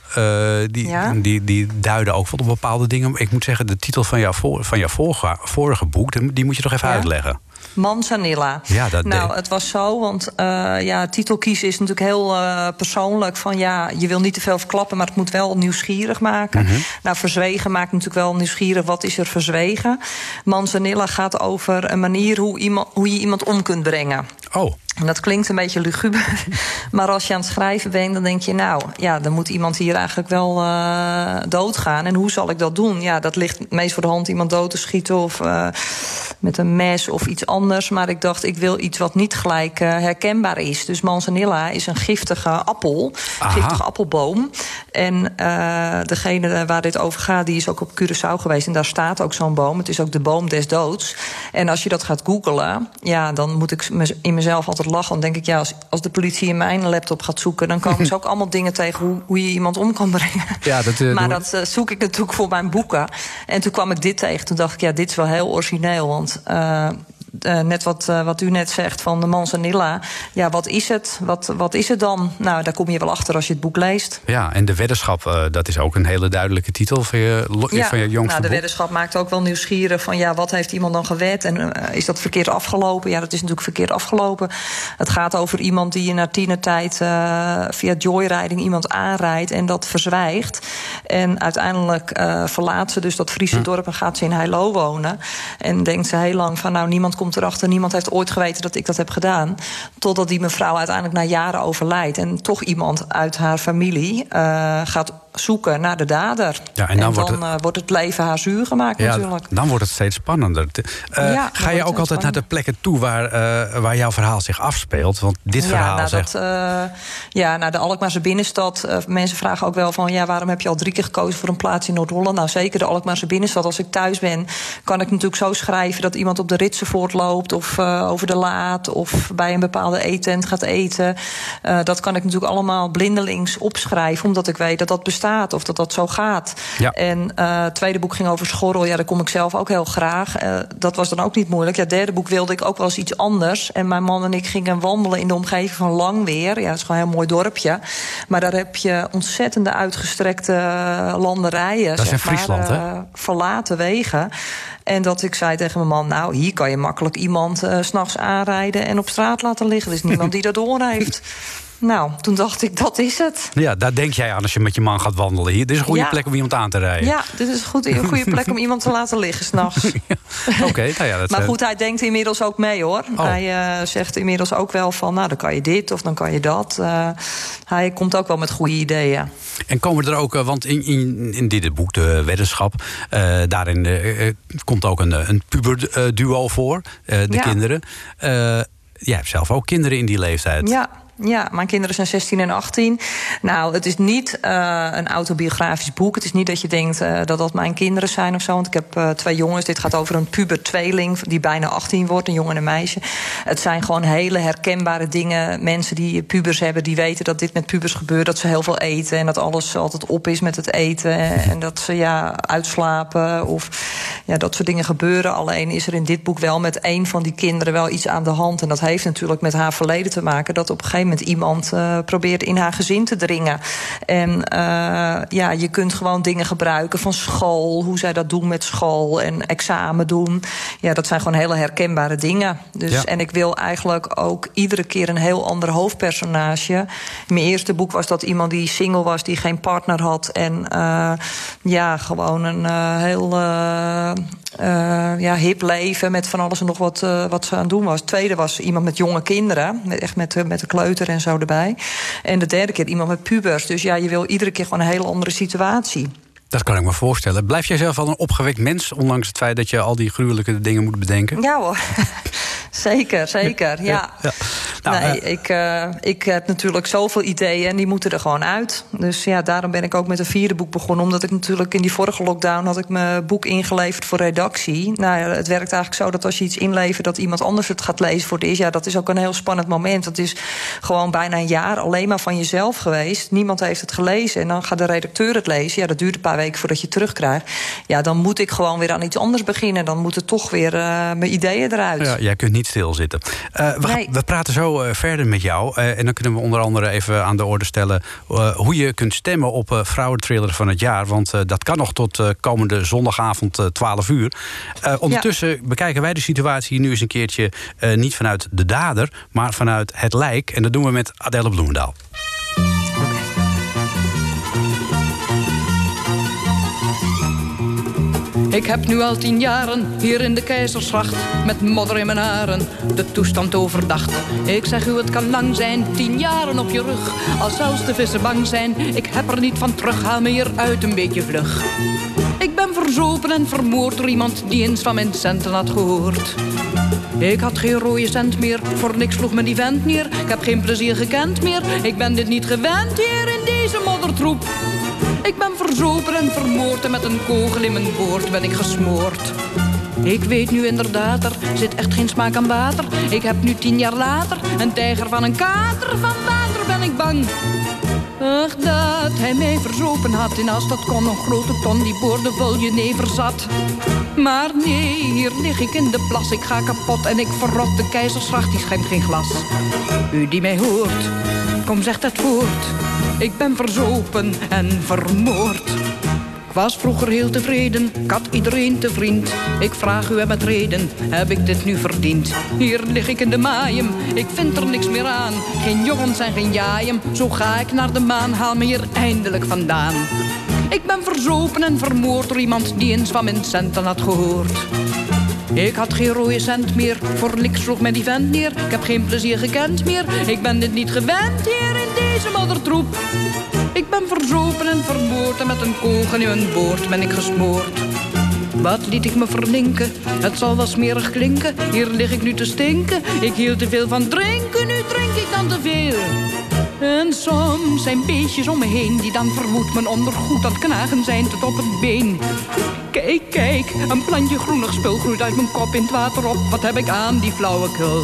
die, Ja. die, die duiden ook wel op bepaalde dingen. Ik moet zeggen, de titel van jouw, voor, van jouw vorige, vorige boek... die die moet je toch even Ja. uitleggen. Manzanilla. Ja, dat nou, deed- het was zo, want eh ja, titel kiezen is natuurlijk heel eh, persoonlijk. Van ja, je wil niet te veel verklappen, maar het moet wel nieuwsgierig maken. Mhm. Nou, verzwegen maakt natuurlijk wel nieuwsgierig. Wat is er verzwegen? Manzanilla gaat over een manier hoe, iemand, hoe je iemand om kunt brengen. Oh, En dat klinkt een beetje luguber. [LAUGHS] Maar als je aan het schrijven bent, dan denk je... nou, ja, dan moet iemand hier eigenlijk wel eh, doodgaan. En hoe zal ik dat doen? Ja, dat ligt meest voor de hand iemand dood te schieten... of eh, met een mes of iets anders. Maar ik dacht, ik wil iets wat niet gelijk eh, herkenbaar is. Dus manzanilla is een giftige appel. Aha. Giftige appelboom. En degene waar dit over gaat, die is ook op Curaçao geweest. En daar staat ook zo'n boom. Het is ook de boom des doods. En als je dat gaat googlen, ja, dan moet ik in mezelf altijd lachen. Dan denk ik, ja, als, als de politie in mijn laptop gaat zoeken... dan komen ze [LAUGHS] ook allemaal dingen tegen hoe, hoe je iemand om kan brengen. Ja, dat, eh, maar dat eh, zoek ik natuurlijk voor mijn boeken. En toen kwam ik dit tegen. Toen dacht ik, ja, dit is wel heel origineel. Want eh, eh, net wat, eh, wat u net zegt van de manzanilla. Ja, wat is het? Wat, wat is het dan? Nou, daar kom je wel achter als je het boek leest. ja, en de weddenschap, eh, dat is ook een hele duidelijke titel van je, van je jongste nou, de weddenschap maakt ook wel nieuwsgierig van ja, wat heeft iemand dan gewet en is dat verkeerd afgelopen? Ja, dat is natuurlijk verkeerd afgelopen. Het gaat over iemand die in haar tienertijd via joyriding iemand aanrijdt en dat verzwijgt. En uiteindelijk verlaat ze dus dat Friese dorp en gaat ze in Heilo wonen. En denkt ze heel lang van nou, niemand komt erachter, niemand heeft ooit geweten dat ik dat heb gedaan. Totdat die mevrouw uiteindelijk na jaren overlijdt en toch iemand uit haar familie eh, gaat zoeken naar de dader. Ja, en dan wordt dan het- eh, wordt het leven haar zuur gemaakt Ja, natuurlijk. dan wordt het steeds spannender. Eh, Ja, ga je ook altijd naar de plekken toe waar, eh, waar jouw verhaal zich afspeelt? Want dit verhaal ja, nou, zegt... dat, ja, naar de Alkmaarse binnenstad. mensen vragen ook wel van... ja, waarom heb je al drie keer gekozen voor een plaats in Noord-Holland? Nou, zeker de Alkmaarse binnenstad. Als ik thuis ben, kan ik natuurlijk zo schrijven... dat iemand op de Ritsenvoort loopt of over de Laat... of bij een bepaalde eetent gaat eten. Dat kan ik natuurlijk allemaal blindelings opschrijven... omdat ik weet dat dat bestaat of dat dat zo gaat. Ja. En eh, het tweede boek ging over Schorrel. Ja, daar kom ik zelf ook heel graag. Eh, dat was dan ook niet moeilijk. Ja, het derde boek wilde ik ook wel eens iets anders. En mijn man en ik gingen wandelen in de omgeving van Langweer. Ja, dat is gewoon een heel mooi dorpje. Maar daar heb je ontzettende uitgestrekte eh, landerijen. Dat is in Friesland, maar, hè? Verlaten wegen. En dat ik zei tegen mijn man... nou, hier kan je makkelijk iemand s s'nachts aanrijden... en op straat laten liggen. Er is niemand die dat door heeft. [LAUGHS] Nou, toen dacht ik, dat is het. Ja, daar denk jij aan als je met je man gaat wandelen. Hier, dit is een goede Ja. plek om iemand aan te rijden. Ja, dit is goed, een goede plek om iemand te laten liggen [LAUGHS] s'nachts. Oké, nou ja, dat Maar eh, goed, hij denkt inmiddels ook mee hoor. Oh. Hij eh, zegt inmiddels ook wel van, nou dan kan je dit of dan kan je dat. Eh, hij komt ook wel met goede ideeën. En komen er ook, want in, in, in dit boek, de weddenschap, daarin komt ook een, een puberduo voor, de Ja. kinderen. Jij hebt zelf ook kinderen in die leeftijd. Ja, Ja, mijn kinderen zijn 16 en 18. Nou, het is niet eh, een autobiografisch boek. Het is niet dat je denkt eh, dat dat mijn kinderen zijn of zo. Want ik heb eh, twee jongens. Dit gaat over een puber tweeling die bijna 18 wordt, een jongen en een meisje. Het zijn gewoon hele herkenbare dingen. Mensen die pubers hebben, die weten dat dit met pubers gebeurt. Dat ze heel veel eten en dat alles altijd op is met het eten. En dat ze ja, uitslapen of ja, dat soort dingen gebeuren. Alleen is er in dit boek wel met een van die kinderen wel iets aan de hand. En dat heeft natuurlijk met haar verleden te maken. Dat op een gegeven moment iemand uh, probeert in haar gezin te dringen. En uh, ja, je kunt gewoon dingen gebruiken van school. Hoe zij dat doen met school en examen doen. Ja, dat zijn gewoon hele herkenbare dingen. Dus, Ja. En ik wil eigenlijk ook iedere keer een heel ander hoofdpersonage. In mijn eerste boek was dat iemand die single was, die geen partner had. En uh, ja, gewoon een heel ja, hip leven met van alles en nog wat, uh, wat ze aan het doen was. Tweede was iemand met jonge kinderen, echt met, uh, met de kleuter en zo erbij. En de derde keer iemand met pubers. Dus ja, je wil iedere keer gewoon een hele andere situatie. Dat kan ik me voorstellen. Blijf jij zelf wel een opgewekt mens, ondanks het feit dat je al die gruwelijke dingen moet bedenken? Ja hoor. [LAUGHS] Zeker, zeker. Ja. ja. Nou, nee, uh, ik, uh, ik heb natuurlijk zoveel ideeën en die moeten er gewoon uit. Dus ja, daarom ben ik ook met een vierde boek begonnen. Omdat ik natuurlijk in die vorige lockdown had ik mijn boek ingeleverd voor redactie. Nou, het werkt eigenlijk zo dat als je iets inlevert dat iemand anders het gaat lezen voor het eerst. Ja, dat is ook een heel spannend moment. Dat is gewoon bijna een jaar alleen maar van jezelf geweest. Niemand heeft het gelezen. En dan gaat de redacteur het lezen. Ja, dat duurt een paar weken voordat je terugkrijgt. Ja, dan moet ik gewoon weer aan iets anders beginnen. Dan moeten toch weer uh, mijn ideeën eruit. Ja, jij kunt niet stilzitten. Uh, we, nee. we, praten zo uh, verder met jou. En dan kunnen we onder andere even aan de orde stellen... hoe je kunt stemmen op Vrouwentrailer van het jaar. Want dat kan nog tot komende zondagavond 12 uur. ondertussen ja. bekijken wij de situatie nu eens een keertje... niet vanuit de dader, maar vanuit het lijk. En dat doen we met Adelle Bloemendaal. Ik heb nu al tien jaren hier in de keizersgracht met modder in mijn haren de toestand overdacht. Ik zeg u, het kan lang zijn, tien jaren op je rug. Als zelfs de vissen bang zijn, ik heb er niet van terug. Haal me hier uit een beetje vlug. Ik ben verzopen en vermoord door iemand die eens van mijn centen had gehoord. Ik had geen rode cent meer, voor niks sloeg me die vent neer. Ik heb geen plezier gekend meer, ik ben dit niet gewend hier in deze moddertroep. Ik ben verzopen en vermoord en met een kogel in mijn boord ben ik gesmoord. Ik weet nu inderdaad, er zit echt geen smaak aan water. Ik heb nu tien jaar later een tijger van een kater. Van water ben ik bang. Ach, dat hij mij verzopen had. En als dat kon, een grote ton die boordevol jenever zat. Maar nee, hier lig ik in de plas. Ik ga kapot en ik verrot. De keizersgracht, die schijnt geen glas. U die mij hoort, kom zegt het voort. Ik ben verzopen en vermoord. Ik was vroeger heel tevreden, ik had iedereen te vriend. Ik vraag u met reden, heb ik dit nu verdiend? Hier lig ik in de maaien, ik vind er niks meer aan. Geen jongens en geen jaaien, zo ga ik naar de maan. Haal me hier eindelijk vandaan. Ik ben verzopen en vermoord door iemand die eens van mijn centen had gehoord. Ik had geen rode cent meer, voor niks sloeg mij die vent neer. Ik heb geen plezier gekend meer, ik ben dit niet gewend hier in deze moddertroep. Ik ben verzopen en vermoord en met een kogel in mijn boord ben ik gesmoord. Wat liet ik me verlinken? Het zal wel smerig klinken. Hier lig ik nu te stinken. Ik hield te veel van drinken, nu drink ik dan te veel. En soms zijn beestjes om me heen die dan vermoed mijn ondergoed het knagen zijn tot op het been. Kijk, kijk, een plantje groenig spul groeit uit mijn kop in het water op. Wat heb ik aan die flauwekul?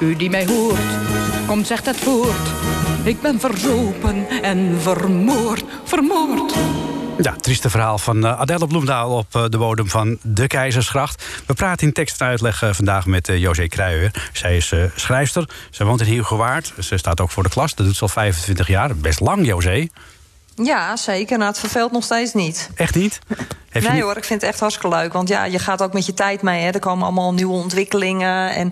U die mij hoort, kom zegt het voort. Ik ben verzopen en vermoord, vermoord. Ja, trieste verhaal van uh, Adelle Bloemdaal op uh, de bodem van de Keizersgracht. We praten in tekst en uitleg uh, vandaag met José Kruijer. Zij is schrijfster, ze woont in Heergewaard. Ze staat ook voor de klas, dat doet ze al 25 jaar. Best lang, José. Ja, zeker. Nou, het verveelt nog steeds niet. Echt niet? Heeft nee niet... hoor, ik vind het echt hartstikke leuk. Want ja, je gaat ook met je tijd mee. Hè. Er komen allemaal nieuwe ontwikkelingen. En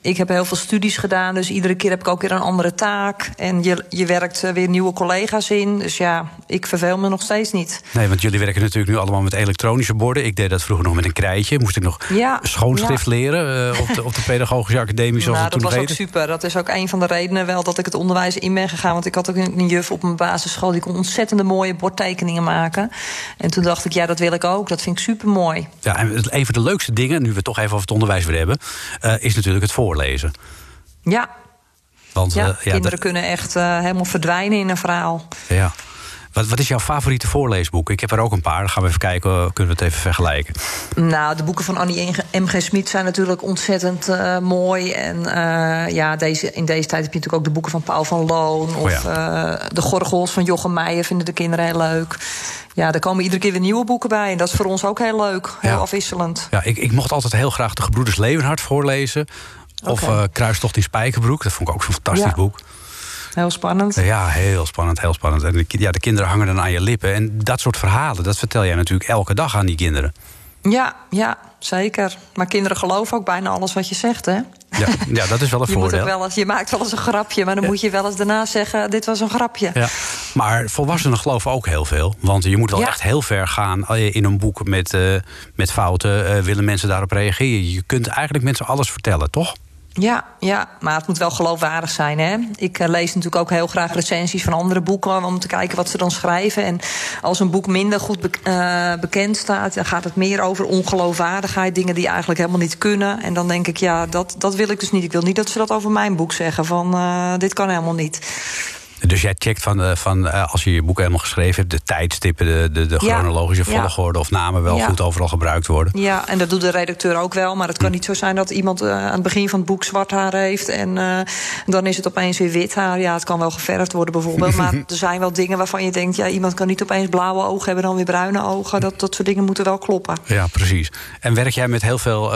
ik heb heel veel studies gedaan. Dus iedere keer heb ik ook weer een andere taak. En je, je werkt weer nieuwe collega's in. Dus ja, ik verveel me nog steeds niet. Nee, want jullie werken natuurlijk nu allemaal met elektronische borden. Ik deed dat vroeger nog met een krijtje. Moest ik nog ja, schoonschrift ja. leren uh, op, de, op de Pedagogische Academie. Zoals nou, toen dat was ook super. Dat is ook een van de redenen wel dat ik het onderwijs in ben gegaan. Want ik had ook een juf op mijn basisschool. Die kon ontzettende mooie bordtekeningen maken. En toen dacht ik, ja, dat wil ik ook. Dat vind ik super mooi. Ja, en een van de leukste dingen, nu we het toch even over het onderwijs weer hebben, uh, is natuurlijk het voorlezen. Ja. Want, Ja, eh, ja, kinderen kunnen echt eh, helemaal verdwijnen in een verhaal. ja. Wat, wat is jouw favoriete voorleesboek? Ik heb er ook een paar. Dan gaan we even kijken, eh, kunnen we het even vergelijken. Nou, de boeken van Annie M.G. Smit zijn natuurlijk ontzettend eh, mooi. En eh, ja, deze, in deze tijd heb je natuurlijk ook de boeken van Paul van Loon. Oh Of de Gorgels van Jochem Meijer vinden de kinderen heel leuk. Ja, er komen iedere keer weer nieuwe boeken bij. En dat is voor ons ook heel leuk. Heel Ja. afwisselend. Ja, ik, ik mocht altijd heel graag de Gebroeders Leeuwenhard voorlezen. Of eh Kruistocht in Spijkerbroek. Dat vond ik ook zo'n fantastisch Ja. boek. Heel spannend. Ja, heel spannend, heel spannend. En de, ja, de kinderen hangen dan aan je lippen. En dat soort verhalen, dat vertel jij natuurlijk elke dag aan die kinderen. Ja, ja, zeker. Maar kinderen geloven ook bijna alles wat je zegt, hè? Ja, ja dat is wel een [LAUGHS] Je, voordeel. wel eens, je maakt wel eens een grapje, maar dan moet je wel eens daarna zeggen: dit was een grapje. Ja. Maar volwassenen geloven ook heel veel. Want je moet wel Ja. echt heel ver gaan eh, in een boek met, eh, met fouten. eh, willen mensen daarop reageren? Je kunt eigenlijk mensen alles vertellen, toch? Ja, ja, maar het moet wel geloofwaardig zijn. Hè? Ik eh, lees natuurlijk ook heel graag recensies van andere boeken... om te kijken wat ze dan schrijven. En als een boek minder goed eh, bekend staat... dan gaat het meer over ongeloofwaardigheid. Dingen die eigenlijk helemaal niet kunnen. En dan denk ik, ja, dat, dat wil ik dus niet. Ik wil niet dat ze dat over mijn boek zeggen. Van, eh, dit kan helemaal niet. Dus jij checkt van, eh, van eh, als je je boek helemaal geschreven hebt... de tijdstippen, de, de, de Ja. chronologische Ja. volgorde... of namen wel Ja. goed overal gebruikt worden. Ja, en dat doet de redacteur ook wel. Maar het kan niet zo zijn dat iemand eh, aan het begin van het boek zwart haar heeft. En dan is het opeens weer wit haar. Ja, het kan wel geverfd worden bijvoorbeeld. maar [LAUGHS] er zijn wel dingen waarvan je denkt... ja, iemand kan niet opeens blauwe ogen hebben, dan weer bruine ogen. Dat, dat soort dingen moeten wel kloppen. Ja, precies. En werk jij met heel veel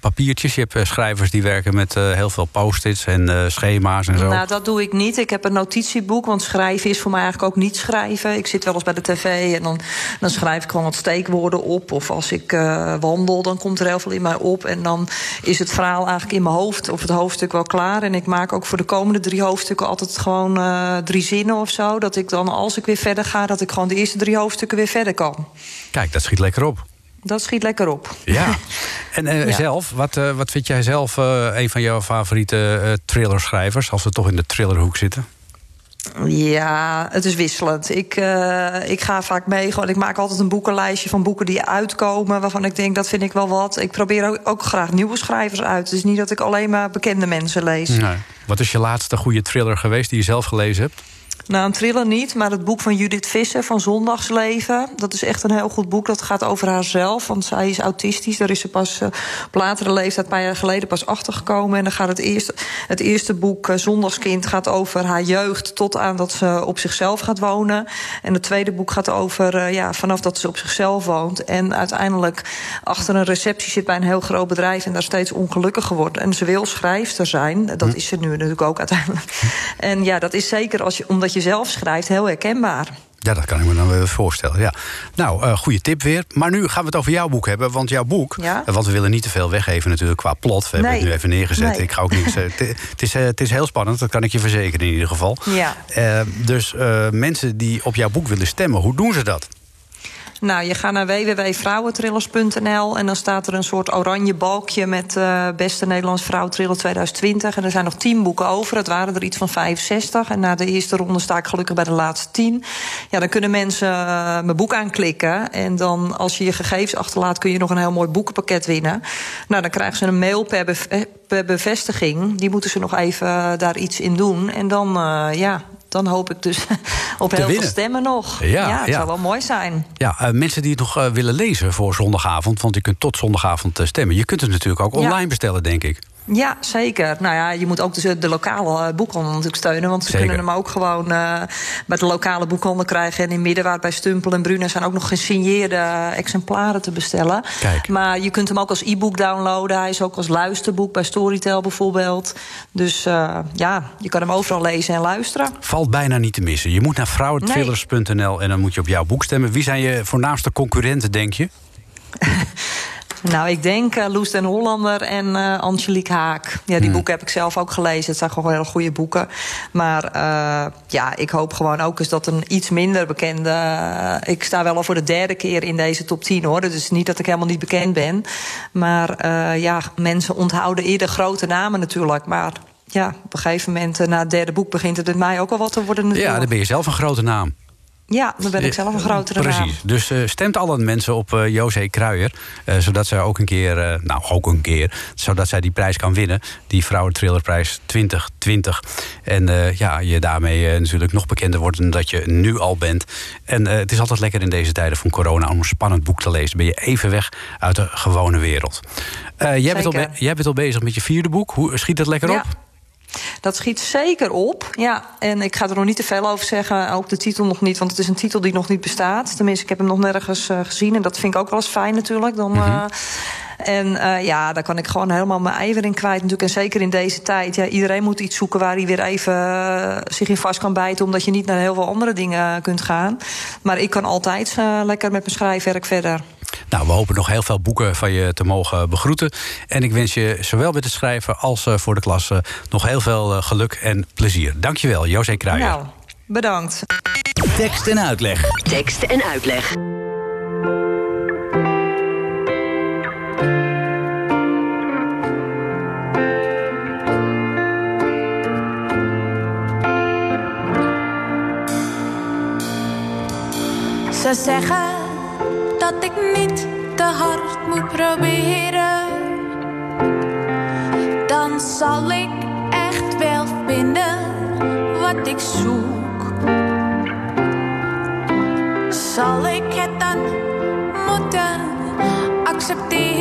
papiertjes? Je hebt schrijvers die werken met heel veel post-its en schema's en zo. Nou, dat doe ik niet. Ik heb een notitieboek, want schrijven is voor mij eigenlijk ook niet schrijven. Ik zit wel eens bij de tv en dan, dan schrijf ik gewoon wat steekwoorden op. Of als ik eh, wandel, dan komt er heel veel in mij op. En dan is het verhaal eigenlijk in mijn hoofd, of het hoofdstuk wel klaar. En ik maak ook voor de komende drie hoofdstukken altijd gewoon eh, drie zinnen of zo. Dat ik dan, als ik weer verder ga, dat ik gewoon de eerste drie hoofdstukken weer verder kan. Kijk, dat schiet lekker op. Dat schiet lekker op. Ja. [LAUGHS] En eh, Ja. zelf, wat, wat vind jij zelf eh, een van jouw favoriete eh thrillerschrijvers... als we toch in de thrillerhoek zitten? Ja, het is wisselend. Ik, eh, ik ga vaak mee. Gewoon, ik maak altijd een boekenlijstje van boeken die uitkomen. Waarvan ik denk dat vind ik wel wat. Ik probeer ook, ook graag nieuwe schrijvers uit. Het is niet dat ik alleen maar bekende mensen lees. Nee. Wat is je laatste goede thriller geweest die je zelf gelezen hebt? Nou, een thriller niet, maar het boek van Judith Visser van Zondagsleven. Dat is echt een heel goed boek. Dat gaat over haarzelf, want zij is autistisch. Daar is ze pas eh, op latere leeftijd, een paar jaar geleden, pas achtergekomen. En dan gaat het eerste, het eerste boek, eh, Zondagskind, gaat over haar jeugd... tot aan dat ze op zichzelf gaat wonen. En het tweede boek gaat over eh, ja, vanaf dat ze op zichzelf woont... en uiteindelijk achter een receptie zit bij een heel groot bedrijf... en daar steeds ongelukkiger wordt. En ze wil schrijfster zijn. Dat is ze nu natuurlijk ook uiteindelijk. En ja, dat is zeker als je, omdat je zelf schrijft heel herkenbaar. Ja, dat kan ik me dan wel voorstellen. Ja. Nou, eh goede tip weer. Maar nu gaan we het over jouw boek hebben. Want jouw boek, Ja? eh, want we willen niet te veel weggeven natuurlijk qua plot. We hebben het nu even neergezet. Nee. Ik ga ook niks. eh, [LAUGHS] het- is, het is heel spannend, dat kan ik je verzekeren in ieder geval. Ja. Dus mensen die op jouw boek willen stemmen, hoe doen ze dat? Nou, je gaat naar www.vrouwentrillers.nl en dan staat er een soort oranje balkje met eh beste Nederlands vrouwentriller 2020. En er zijn nog 10 boeken over. Het waren er iets van 65. En na de eerste ronde sta ik gelukkig bij de laatste 10. Ja, dan kunnen mensen eh, mijn boek aanklikken. En dan, als je je gegevens achterlaat, kun je nog een heel mooi boekenpakket winnen. Nou, dan krijgen ze een mail per, eh, bevestiging. Die moeten ze nog even daar iets in doen. En dan, ja, dan hoop ik dus [LAUGHS] op heel veel stemmen nog. Ja, het ja. zou wel mooi zijn. Ja, eh, mensen die het nog eh, willen lezen voor zondagavond, want je kunt tot zondagavond eh, stemmen. Je kunt het natuurlijk ook online bestellen, denk ik. Ja, zeker. Nou ja, je moet ook dus de lokale eh, boekhandel natuurlijk steunen. Want ze Zeker. kunnen hem ook gewoon eh, bij de lokale boekhandel krijgen. En in Middenwaard bij Stumpel en Bruna zijn ook nog gesigneerde exemplaren te bestellen. Kijk. Maar je kunt hem ook als e-book downloaden. Hij is ook als luisterboek bij Storytel bijvoorbeeld. Dus eh, ja, je kan hem overal lezen en luisteren. Valt bijna niet te missen. Je moet naar vrouwentrillers.nl en dan moet je op jouw boek stemmen. Wie zijn je voornaamste concurrenten, denk je? [LAUGHS] Nou, ik denk eh, Loes den Hollander en eh, Angelique Haak. Ja, die Hmm. boeken heb ik zelf ook gelezen. Het zijn gewoon hele goede boeken. Maar eh, ja, ik hoop gewoon ook eens dat een iets minder bekende... ik sta wel al voor de derde keer in deze top 10, hoor. Dus niet dat ik helemaal niet bekend ben. Maar ja, mensen onthouden eerder grote namen natuurlijk. Maar ja, op een gegeven moment, na het derde boek... begint het met mij ook al wat te worden natuurlijk. Ja, dan ben je zelf een grote naam. Ja, dan ben ik zelf een grotere. Precies. Dus eh, stemt alle mensen op eh José Kruijer. eh, zodat zij ook een keer, eh, nou ook een keer, zodat zij die prijs kan winnen. Die Vrouwentrillerprijs 2020. En eh, ja, je daarmee eh, natuurlijk nog bekender wordt dan dat je nu al bent. En eh, het is altijd lekker in deze tijden van corona om een spannend boek te lezen. Ben je even weg uit de gewone wereld. Eh, jij, bent al jij bent al bezig met je vierde boek. Hoe schiet het lekker Ja. op? Dat schiet zeker op. Ja, en ik ga er nog niet te veel over zeggen. Ook de titel nog niet, want het is een titel die nog niet bestaat. Tenminste, ik heb hem nog nergens eh, gezien. En dat vind ik ook wel eens fijn natuurlijk. Dan, eh, en eh, ja, daar kan ik gewoon helemaal mijn ijver in kwijt. Natuurlijk. En zeker in deze tijd. Ja, iedereen moet iets zoeken waar hij weer even zich in vast kan bijten. Omdat je niet naar heel veel andere dingen kunt gaan. Maar ik kan altijd lekker met mijn schrijfwerk verder. Nou, we hopen nog heel veel boeken van je te mogen begroeten. En ik wens je zowel met het schrijven als eh, voor de klas eh, nog heel veel eh, geluk en plezier. Dankjewel, José Kruijer. Nou, bedankt. Tekst en uitleg. Tekst en uitleg. Ze zeggen ik niet te hard moet proberen. Dan zal ik echt wel vinden wat ik zoek. Zal ik het dan moeten accepteren?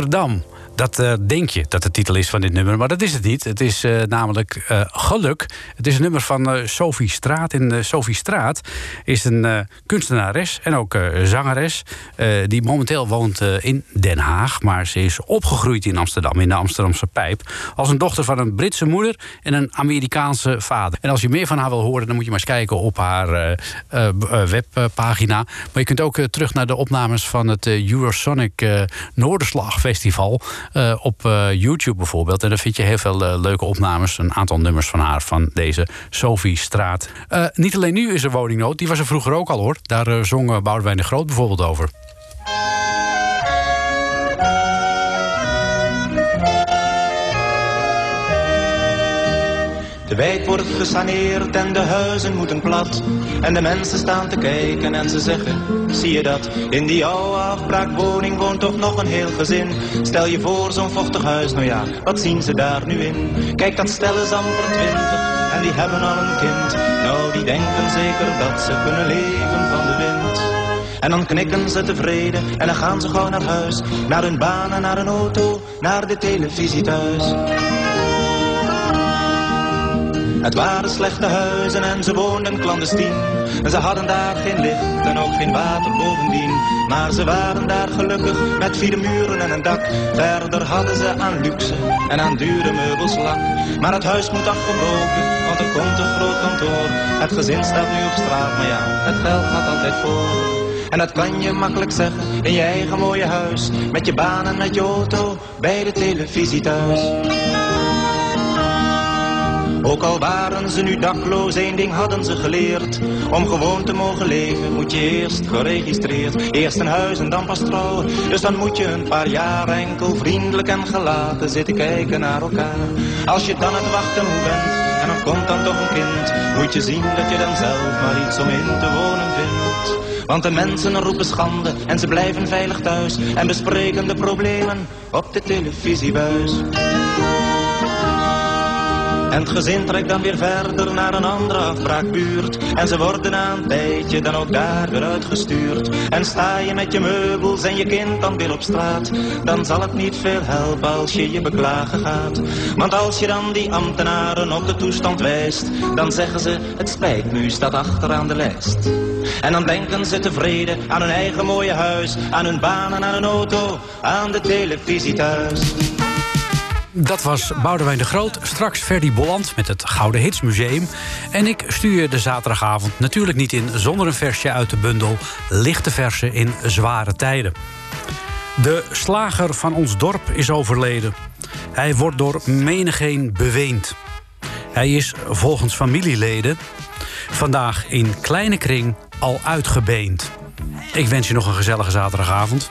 Amsterdam. Eh, denk je dat de titel is van dit nummer, maar dat is het niet. Het is eh, namelijk eh, Geluk. Het is een nummer van Sophie Straat. En Sophie Straat is een kunstenares en ook zangeres... die momenteel woont in Den Haag. Maar ze is opgegroeid in Amsterdam, in de Amsterdamse Pijp... als een dochter van een Britse moeder en een Amerikaanse vader. En als je meer van haar wil horen, dan moet je maar eens kijken op haar webpagina. Maar je kunt ook terug naar de opnames van het Eurosonic Noorderslag Festival... eh, op eh, YouTube bijvoorbeeld. En daar vind je heel veel eh, leuke opnames. Een aantal nummers van haar, van deze Sophie Straat. Niet alleen nu is er woningnood, die was er vroeger ook al hoor. Daar zong eh, Boudewijn de Groot bijvoorbeeld over. De wijk wordt gesaneerd en de huizen moeten plat. En de mensen staan te kijken en ze zeggen, zie je dat? In die oude afbraakwoning woont toch nog een heel gezin. Stel je voor zo'n vochtig huis, nou ja, wat zien ze daar nu in? Kijk, dat stel is amper twintig en die hebben al een kind. Nou, die denken zeker dat ze kunnen leven van de wind. En dan knikken ze tevreden en dan gaan ze gauw naar huis. Naar hun baan en naar een auto, naar de televisie thuis. Het waren slechte huizen en ze woonden clandestien. En ze hadden daar geen licht en ook geen water bovendien. Maar ze waren daar gelukkig met vier muren en een dak. Verder hadden ze aan luxe en aan dure meubels lak. Maar het huis moet afgebroken, want er komt een groot kantoor. Het gezin staat nu op straat, maar ja, het geld gaat altijd voor. En dat kan je makkelijk zeggen in je eigen mooie huis. Met je baan en met je auto, bij de televisie thuis. Ook al waren ze nu dakloos, één ding hadden ze geleerd. Om gewoon te mogen leven moet je eerst geregistreerd. Eerst een huis en dan pas trouwen. Dus dan moet je een paar jaar enkel vriendelijk en gelaten zitten kijken naar elkaar. Als je dan het wachten moe bent en er komt dan toch een kind. Moet je zien dat je dan zelf maar iets om in te wonen vindt. Want de mensen roepen schande en ze blijven veilig thuis. En bespreken de problemen op de televisiebuis. En het gezin trekt dan weer verder naar een andere afbraakbuurt. En ze worden na een tijdje dan ook daar weer uitgestuurd. En sta je met je meubels en je kind dan weer op straat. Dan zal het niet veel helpen als je je beklagen gaat. Want als je dan die ambtenaren op de toestand wijst. Dan zeggen ze, het spijt me, staat achteraan de lijst. En dan denken ze tevreden aan hun eigen mooie huis. Aan hun baan en aan hun auto, aan de televisie thuis. Dat was Boudewijn de Groot. Straks Ferdy Bolland met het Gouden Hits Museum. En ik stuur je de zaterdagavond natuurlijk niet in zonder een versje uit de bundel Lichte Versen in Zware Tijden. De slager van ons dorp is overleden. Hij wordt door menigeen beweend. Hij is volgens familieleden vandaag in kleine kring al uitgebeend. Ik wens je nog een gezellige zaterdagavond.